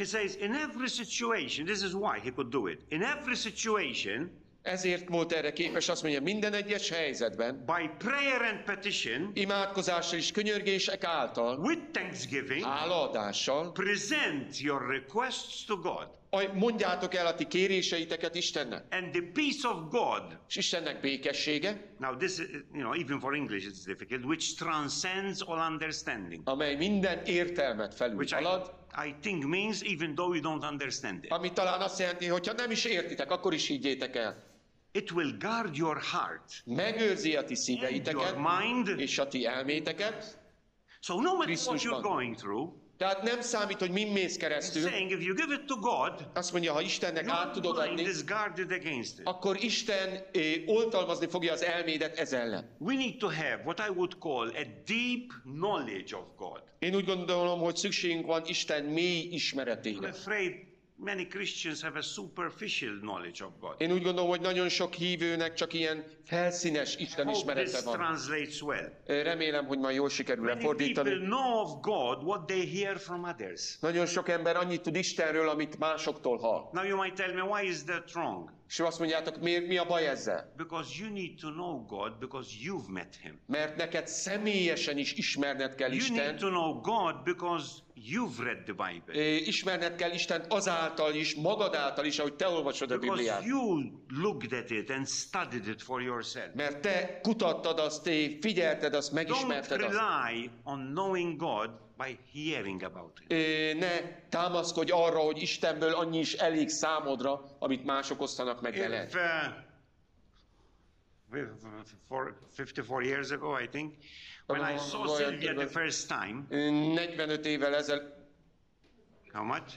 He says, in every situation, this is why he could do it. In every situation, Ezért volt erre képes azt mondja, minden egyes helyzetben, by prayer and petition, imádkozással és könyörgések által, with thanksgiving, hálaadással, present your requests to God. mondjátok el a ti kéréseiteket Istennek. And the peace of God, És Istennek békessége, now this, is, you know, even for English it's difficult, which transcends all understanding. amely minden értelmet Which felülhalad, I, I think means even though you don't understand it. ami talán azt jelenti, hogy ha nem is értitek, akkor is higgyétek el. It will guard your heart. Megőrzi a ti szíveiteket Your mind. és a ti elméteket. So no matter what you're going through, Tehát nem számít, hogy min mész keresztül. saying if you give it to God, Azt mondja, ha Istennek át tudod adni, is guarded against it. akkor Isten eh, oltalmazni fogja az elmédet ez ellen. We need to have what I would call a deep knowledge of God. Én úgy gondolom, hogy szükségünk van Isten mély I'm ismeretére. afraid many Christians have a superficial knowledge of God. Én úgy gondolom, hogy nagyon sok hívőnek csak ilyen felszínes Isten ismerete van. translates well. Remélem, hogy majd jól sikerül Many people know of God what they hear from others. Nagyon sok ember annyit tud Istenről, amit másoktól hall. Now you might tell me, why is that wrong? És azt mondjátok, mi, mi a baj ezzel? Because you need to know God because you've met Him. Mert neked személyesen is ismerned kell You need to know God because you've read the Bible. Ismerned kell Istent azáltal is, magad által is, ahogy te olvasod a Because Bibliát. you looked at it and studied it for yourself. Mert te kutattad azt, te figyelted azt, Don't megismerted azt. rely on knowing God by hearing about. Ö, Ne támaszkodj arra, hogy Istenből annyi is elég számodra, amit mások osztanak meg If, veled. uh, with- for 54 years ago, I think, when I saw Sylvia the first time, Ö, 45 évvel ezel, how much?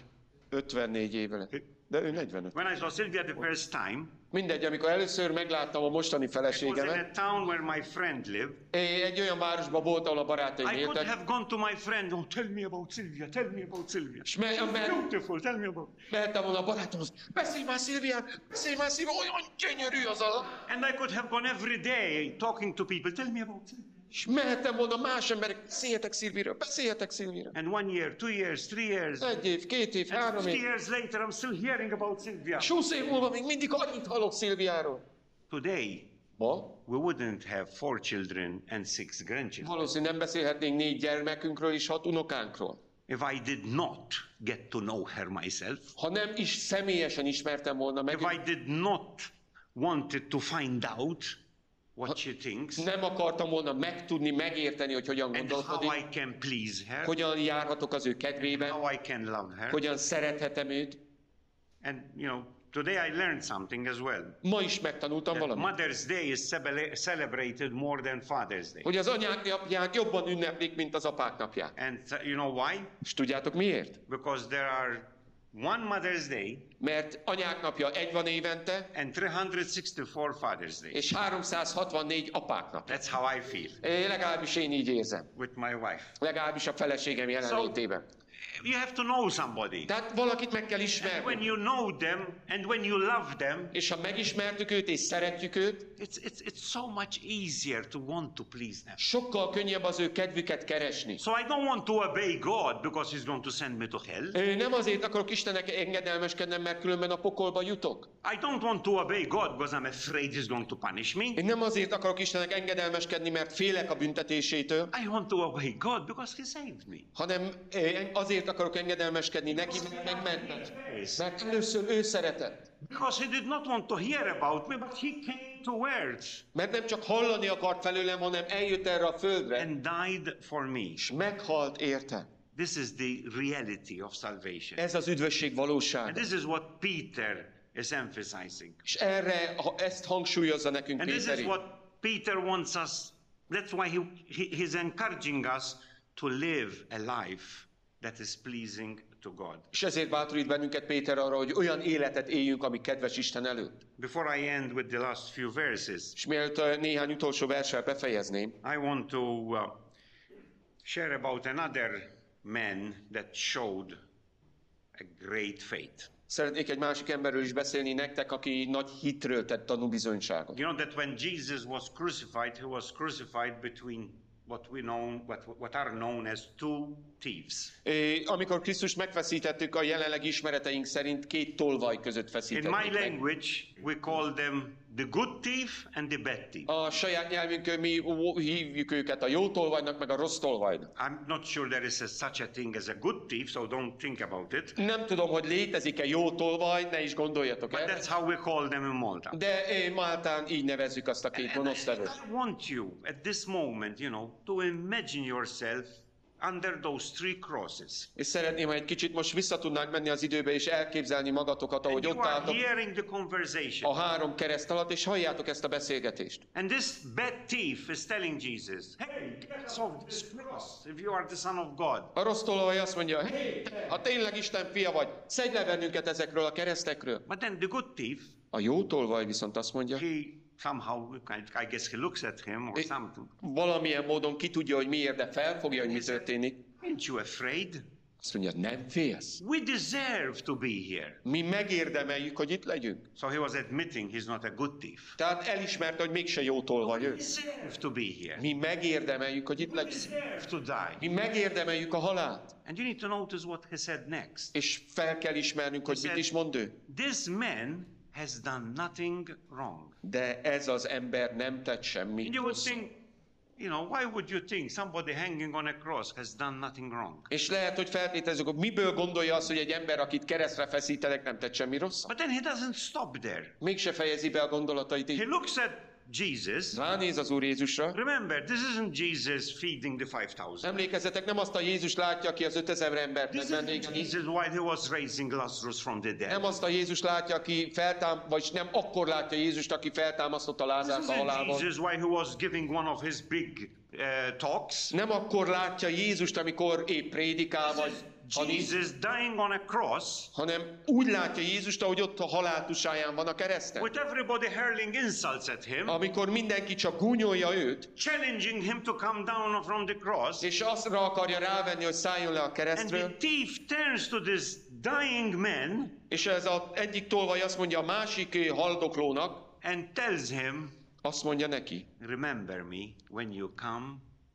54 évvel. De ő 45. When I saw Sylvia the first time, Mindegy, amikor először megláttam a mostani it was in feleségemet, a town where my friend lived. egy olyan városban volt, ahol a barátaim I could éltek, have gone to my friend, oh, tell me about Sylvia, tell me about Sylvia. és me, me, beautiful, tell me about. mehettem volna a barátomhoz, beszélj már Szilvián, beszélj már Szilvia, olyan gyönyörű az a... And I could have gone every day talking to people, tell me about Sylvia. És mehettem volna más emberek, beszéljetek Szilviről, beszéljetek Szilviről. And one year, two years, three years, Egy év, két év, három 50 év, years later, I'm still hearing about Sylvia. és 20 év múlva még mindig annyit hallok Szilviáról. Today, Ma we wouldn't have four children and six grandchildren valószínűleg nem beszélhetnénk négy gyermekünkről és hat unokánkról. if I did not get to know her myself, Ha nem is személyesen ismertem volna meg, if I did not wanted to find out what she thinks nem akartam volna megtudni, megérteni, hogy hogyan and how gondolkodik, I can please her, hogyan járhatok az ő kedvében, how I can love her. hogyan szerethetem őt. And you know, today I learned something as well. Ma is megtanultam That valamit. Mother's Day is cele- celebrated more than Father's Day. Hogy az anyák napját jobban ünneplik, mint az apák napját. And you know why? És tudjátok miért? Because there are one Mother's Day Mert anyák napja egy van évente, and 364 Father's Day. és 364 apák napja. That's how I feel É, legalábbis én így érzem. with my wife. Legalábbis a feleségem jelenlétében. You have to know somebody. Tehát valakit meg kell When ismerni. you know them and when you love them, És ha megismertük őt és szeretjük őt, it's, it's, it's so much easier to want to please them. sokkal könnyebb az ő kedvüket keresni. So I don't want to obey God because He's going to send me to hell. Ö, Nem azért akarok Istennek engedelmeskednem, mert különben a pokolba jutok. I don't want to obey God because I'm afraid He's going to punish me. Én nem azért akarok Istennek engedelmeskedni, mert félek a büntetésétől, I want to obey God because He saved me. hanem ö, azért akarok engedelmeskedni neki, mert megmentett. Mert először ő szeretett. Because He did not want to hear about me, but He came to earth Mert nem csak hallani akart felőlem, hanem eljött erre a földre, and died for me. és meghalt érte. This is the reality of salvation. Ez az üdvösség And valósága. this is what Peter is emphasizing. És erre, ezt hangsúlyozza nekünk And this Péter is is. what Peter wants us, that's why he, he, he's encouraging us to live a life that is pleasing to God. És ezért bátorít bennünket Péter arra, hogy olyan életet éljünk, ami kedves Isten előtt. Before I end with the last few verses, És mielőtt néhány utolsó verssel befejezném, I want to uh, share about another man that showed a great faith. szeretnék egy másik emberről is beszélni nektek, aki nagy hitről tett tanúbizonyságot. You know that when Jesus was crucified, he was crucified between what we know, what, what are known as two thieves. É, Amikor Krisztust megfeszítettük, a jelenleg ismereteink szerint két tolvaj között In my feszítettük language, we call them the good thief and the bad thief. A saját nyelvünkön mi hívjuk őket a jó tolvajnak, meg a rossz tolvajnak. I'm not sure there is a, such a thing as a good thief, so don't think about it. Nem tudom, hogy létezik-e jó tolvaj, ne is gondoljatok But el. that's how we call them in Malta. De Máltán így nevezzük azt a két gonosztevőt. I want you at this moment, you know, to imagine yourself under those three crosses. És szeretném, ha egy kicsit most vissza tudnánk menni az időbe, és elképzelni magatokat, And ahogy you ott álltok a három kereszt alatt, és halljátok ezt a beszélgetést. And this bad thief is telling Jesus, Hey, get off this cross if you are the Son of God. A rossz tolvaj azt mondja, hey, ha tényleg Isten fia vagy, szedj le bennünket ezekről a keresztekről. But then the good thief, A jó tolvaj viszont azt mondja, he somehow, I guess he looks at him or something. valamilyen módon ki tudja, hogy miért, de felfogja, hogy mi történik. Aren't you afraid? Azt mondja, nem félsz. We deserve to be here. Mi megérdemeljük, hogy itt legyünk. So he was admitting he's not a good thief. Tehát elismerte, hogy mégse jó tolvaj ő. Deserve to be here. Mi megérdemeljük, hogy itt legyünk. Deserve to die. Mi megérdemeljük a halált. And you need to notice what he said next. És fel kell ismernünk, hogy mit is mond ő. This man has done nothing wrong. De ez az ember nem tett And semmit you would think, you know, why would you think somebody hanging on a cross has done nothing wrong? És lehet, hogy feltételezzük, hogy miből gondolja azt, hogy egy ember, akit keresztre feszítenek, nem tett semmi rosszat. But then he doesn't stop there. Mégse fejezi be a gondolatait He looks at Jesus. Ránéz az Úr Jézusra. Remember, this isn't Jesus feeding the 5,000. Emlékezzetek, nem azt a Jézus látja, aki az 5000 embert megvendégeli. Jesus while he was raising Lazarus from the dead. Nem azt a Jézus látja, aki feltám, vagy nem akkor látja Jézust, aki feltámasztotta Lázárt a halálból. Jesus while he was giving one of his big uh, talks. Nem akkor látja Jézust, amikor épp prédikál, vagy Jesus dying on a cross hanem úgy látja Jézust, ahogy ott a haláltusáján van a kereszten. with everybody hurling insults at him, Amikor mindenki csak gúnyolja őt, challenging him to come down from the cross. és azra akarja rávenni, hogy szálljon le a And the keresztről, thief turns to this dying man és ez az egyik tolvaj azt mondja a másik haldoklónak, and tells him, azt mondja neki, Remember me when you come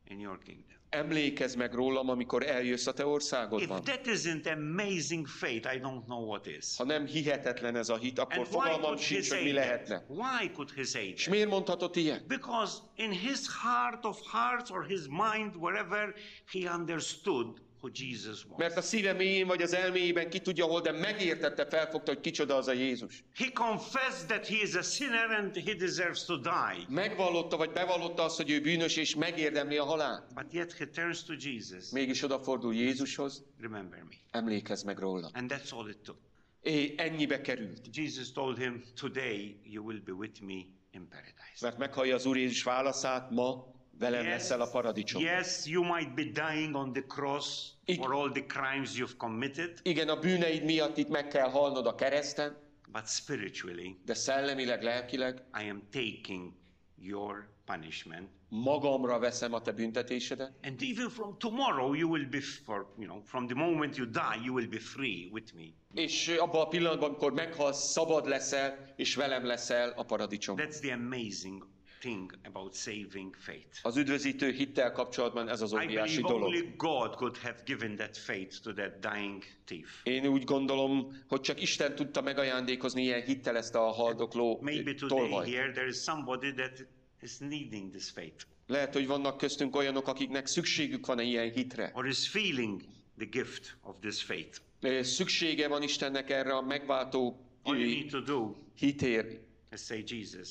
in your kingdom. Emlékezz meg rólam, amikor eljössz a te If országodban. that isn't amazing faith, I don't know what is. Ha nem hihetetlen ez a hit, akkor And fogalmam sincs, hogy mi lehetne. Why could he say És that? miért mondhatott ilyet? Because in his heart of hearts or his mind, wherever, he understood who Jesus was. Mert a szíve mélyén vagy az elméjében ki tudja hol, de megértette, felfogta, hogy kicsoda az a Jézus. He confessed that he is a sinner and he deserves to die. Megvallotta, vagy bevallotta azt, hogy ő bűnös, és megérdemli a halált. But yet he turns to Jesus. Mégis odafordul Jézushoz, Remember me. emlékezz meg róla. And that's all it took. É, ennyibe került. Jesus told him, Today you will be with me in paradise. Mert meghallja az Úr Jézus válaszát, ma velem leszel a paradicsom. yes, you might be dying on the cross for all the crimes you've committed, Igen, a bűneid miatt itt meg kell halnod a kereszten, but spiritually, de szellemileg, lelkileg I am taking your punishment. magamra veszem a te büntetésedet. And even from tomorrow, you will be, for, you know, from the moment you die, you will be free with me. És abban a pillanatban, amikor meghalsz, szabad leszel, és velem leszel a paradicsom. That's the amazing thing about saving faith. Az üdvözítő hittel kapcsolatban ez az óriási dolog. only God could have given that faith to that dying thief. Én úgy gondolom, hogy csak Isten tudta megajándékozni ilyen hittel ezt a haldokló Maybe today tolvaj. here there is somebody that is needing this faith Lehet, hogy vannak köztünk olyanok, akiknek szükségük van ilyen hitre. or is feeling the gift of this faith. Szüksége van Istennek erre a megváltó All you need to do hitér, is say, Jesus,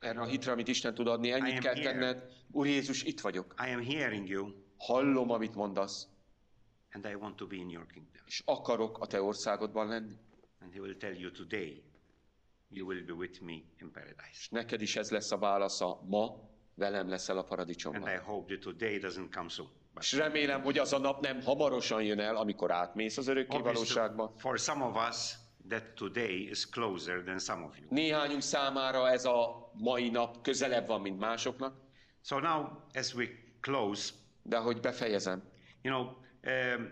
erre a hitre, amit Isten tud adni. Ennyit kell here. tenned. Úr Jézus, itt vagyok. I am hearing you Hallom, amit mondasz, and I want to be in your kingdom. és akarok a te országodban lenni. And he will tell you today, you will be with me in paradise. És neked is ez lesz a válasza. Ma velem leszel a And I paradicsomban. hope that today doesn't come soon. És remélem, hogy az a nap nem hamarosan jön el, amikor átmész az örökké valóságba. for some of us, that today is closer than some of you. Néhányunk számára ez a mai nap közelebb van, mint másoknak, So now, as we close, de hogy befejezem. you know, um,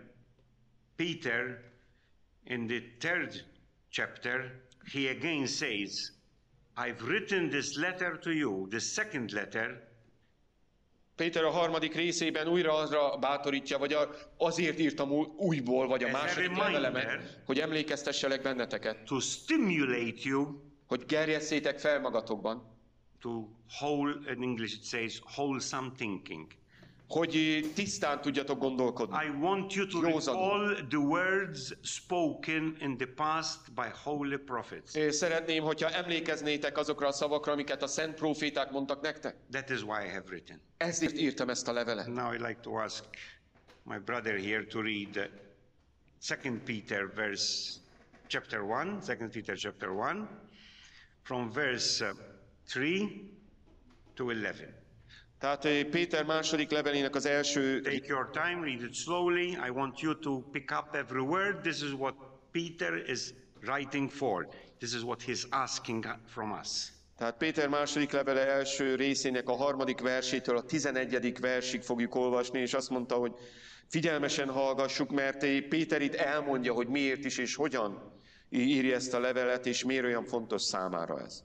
Peter, in the third chapter, he again says, I've written this letter to you, the second letter, Péter a harmadik részében újra azra bátorítja, vagy azért írtam új- újból, vagy a második levelemet, hogy emlékeztesselek benneteket, to stimulate you. Hogy gerjesszétek fel magatokban, to whole, in English it says, wholesome thinking. Hogy tisztán tudjatok gondolkodni. I want you to Józanul. recall the words spoken in the past by holy prophets. Ö, Szeretném, hogyha emlékeznétek azokra a szavakra, amiket a szent proféták mondtak nektek. That is why I have written. Ezért írtam ezt a levelet. Now I'd like to ask my brother here to read uh, 2 Peter verse chapter 1, 2 Peter chapter 1, from verse uh, 3 to 11. Tehát Péter második levelének az első Take your time, read it slowly. I want you to pick up every word. This is what Peter is writing for. This is what he's asking from us. Tehát Péter második levele első részének a harmadik versétől a tizenegyedik versig fogjuk olvasni, és azt mondta, hogy figyelmesen hallgassuk, mert Péter itt elmondja, hogy miért is és hogyan írja ezt a levelet, és miért olyan fontos számára ez.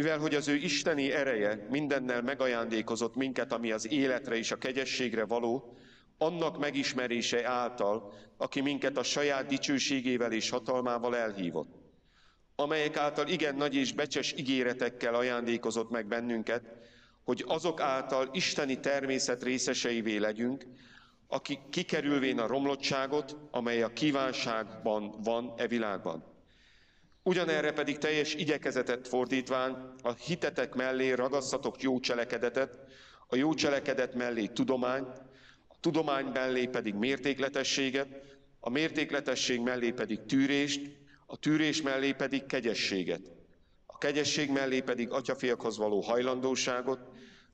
Mivel, hogy az ő isteni ereje mindennel megajándékozott minket, ami az életre és a kegyességre való, annak megismerése által, aki minket a saját dicsőségével és hatalmával elhívott amelyek által igen nagy és becses ígéretekkel ajándékozott meg bennünket, hogy azok által isteni természet részeseivé legyünk, akik kikerülvén a romlottságot, amely a kívánságban van e világban. Ugyanerre pedig teljes igyekezetet fordítván a hitetek mellé ragasszatok jó cselekedetet, a jó cselekedet mellé tudomány, a tudomány mellé pedig mértékletességet, a mértékletesség mellé pedig tűrést, a tűrés mellé pedig kegyességet, a kegyesség mellé pedig atyafiakhoz való hajlandóságot,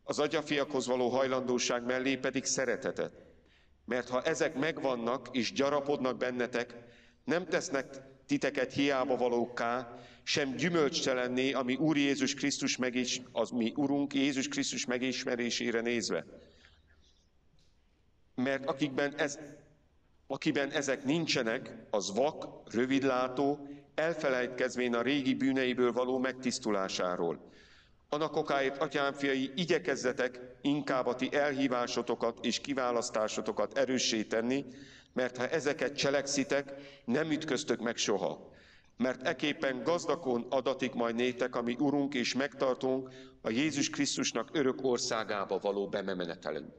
az atyafiakhoz való hajlandóság mellé pedig szeretetet. Mert ha ezek megvannak és gyarapodnak bennetek, nem tesznek titeket hiába valókká, sem gyümölcstelenné, ami Úr Jézus Krisztus megis, az mi Urunk Jézus Krisztus megismerésére nézve. Mert akikben ez, akiben ezek nincsenek, az vak, rövidlátó, elfelejtkezvén a régi bűneiből való megtisztulásáról. Annak okáért, atyám fiai, igyekezzetek inkább a ti elhívásotokat és kiválasztásotokat erőssé tenni, mert ha ezeket cselekszitek, nem ütköztök meg soha. Mert eképpen gazdakon adatik majd nétek, ami Urunk és megtartunk a Jézus Krisztusnak örök országába való bemenetelünk.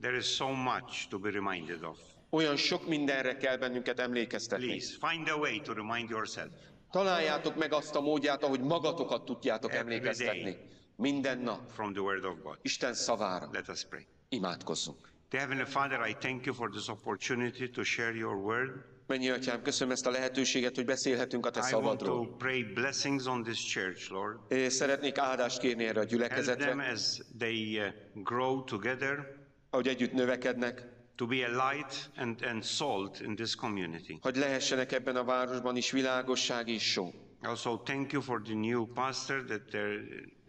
There is so much to be reminded of. Olyan sok mindenre kell bennünket emlékeztetni. Please find a way to remind yourself. Találjátok meg azt a módját, ahogy magatokat tudjátok Every emlékeztetni. day. Minden nap. from the Word of God. Isten szavára. Let us pray. Imádkozzunk. Dear Heavenly Father, I thank you for this opportunity to share your Word. Mennyi atyám, köszönöm ezt a lehetőséget, hogy beszélhetünk a te I want to szavadról. pray blessings on this church, Lord. Ö, Szeretnék áldást kérni erre a Help them gyülekezetre, as they uh, grow together ahogy együtt növekednek, to be a light and, and salt in this community. hogy lehessenek ebben a városban is világosság és só. Also, thank you for the new pastor that they're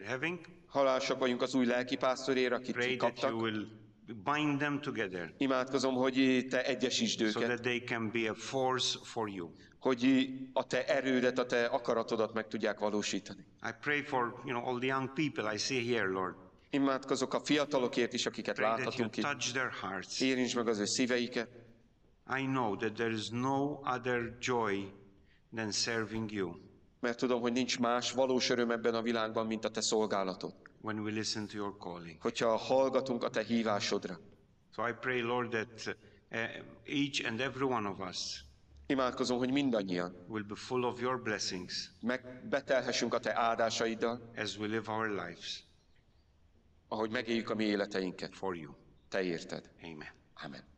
having. Halásak vagyunk az új lelkipásztorért, akit Pray that you kaptak. will bind them together Imádkozom, hogy te egyesítsd so őket, that they can be a force for you. hogy a te erődet, a te akaratodat meg tudják valósítani. I pray for you know all the young people I see here, Lord. Imádkozok a fiatalokért is, akiket Pray láthatunk itt. touch their hearts. Érintsd meg az ő szíveiket. I know that there is no other joy than serving you mert tudom, hogy nincs más valós öröm ebben a világban, mint a te szolgálatod. When we listen to your calling. Hogyha hallgatunk a te hívásodra. So I pray, Lord, that uh, each and every one of us Imádkozom, hogy mindannyian will be full of your blessings megbetelhessünk a te áldásaiddal, as we live our lives ahogy megéljük a mi életeinket. for you. Te érted. Amen. Amen.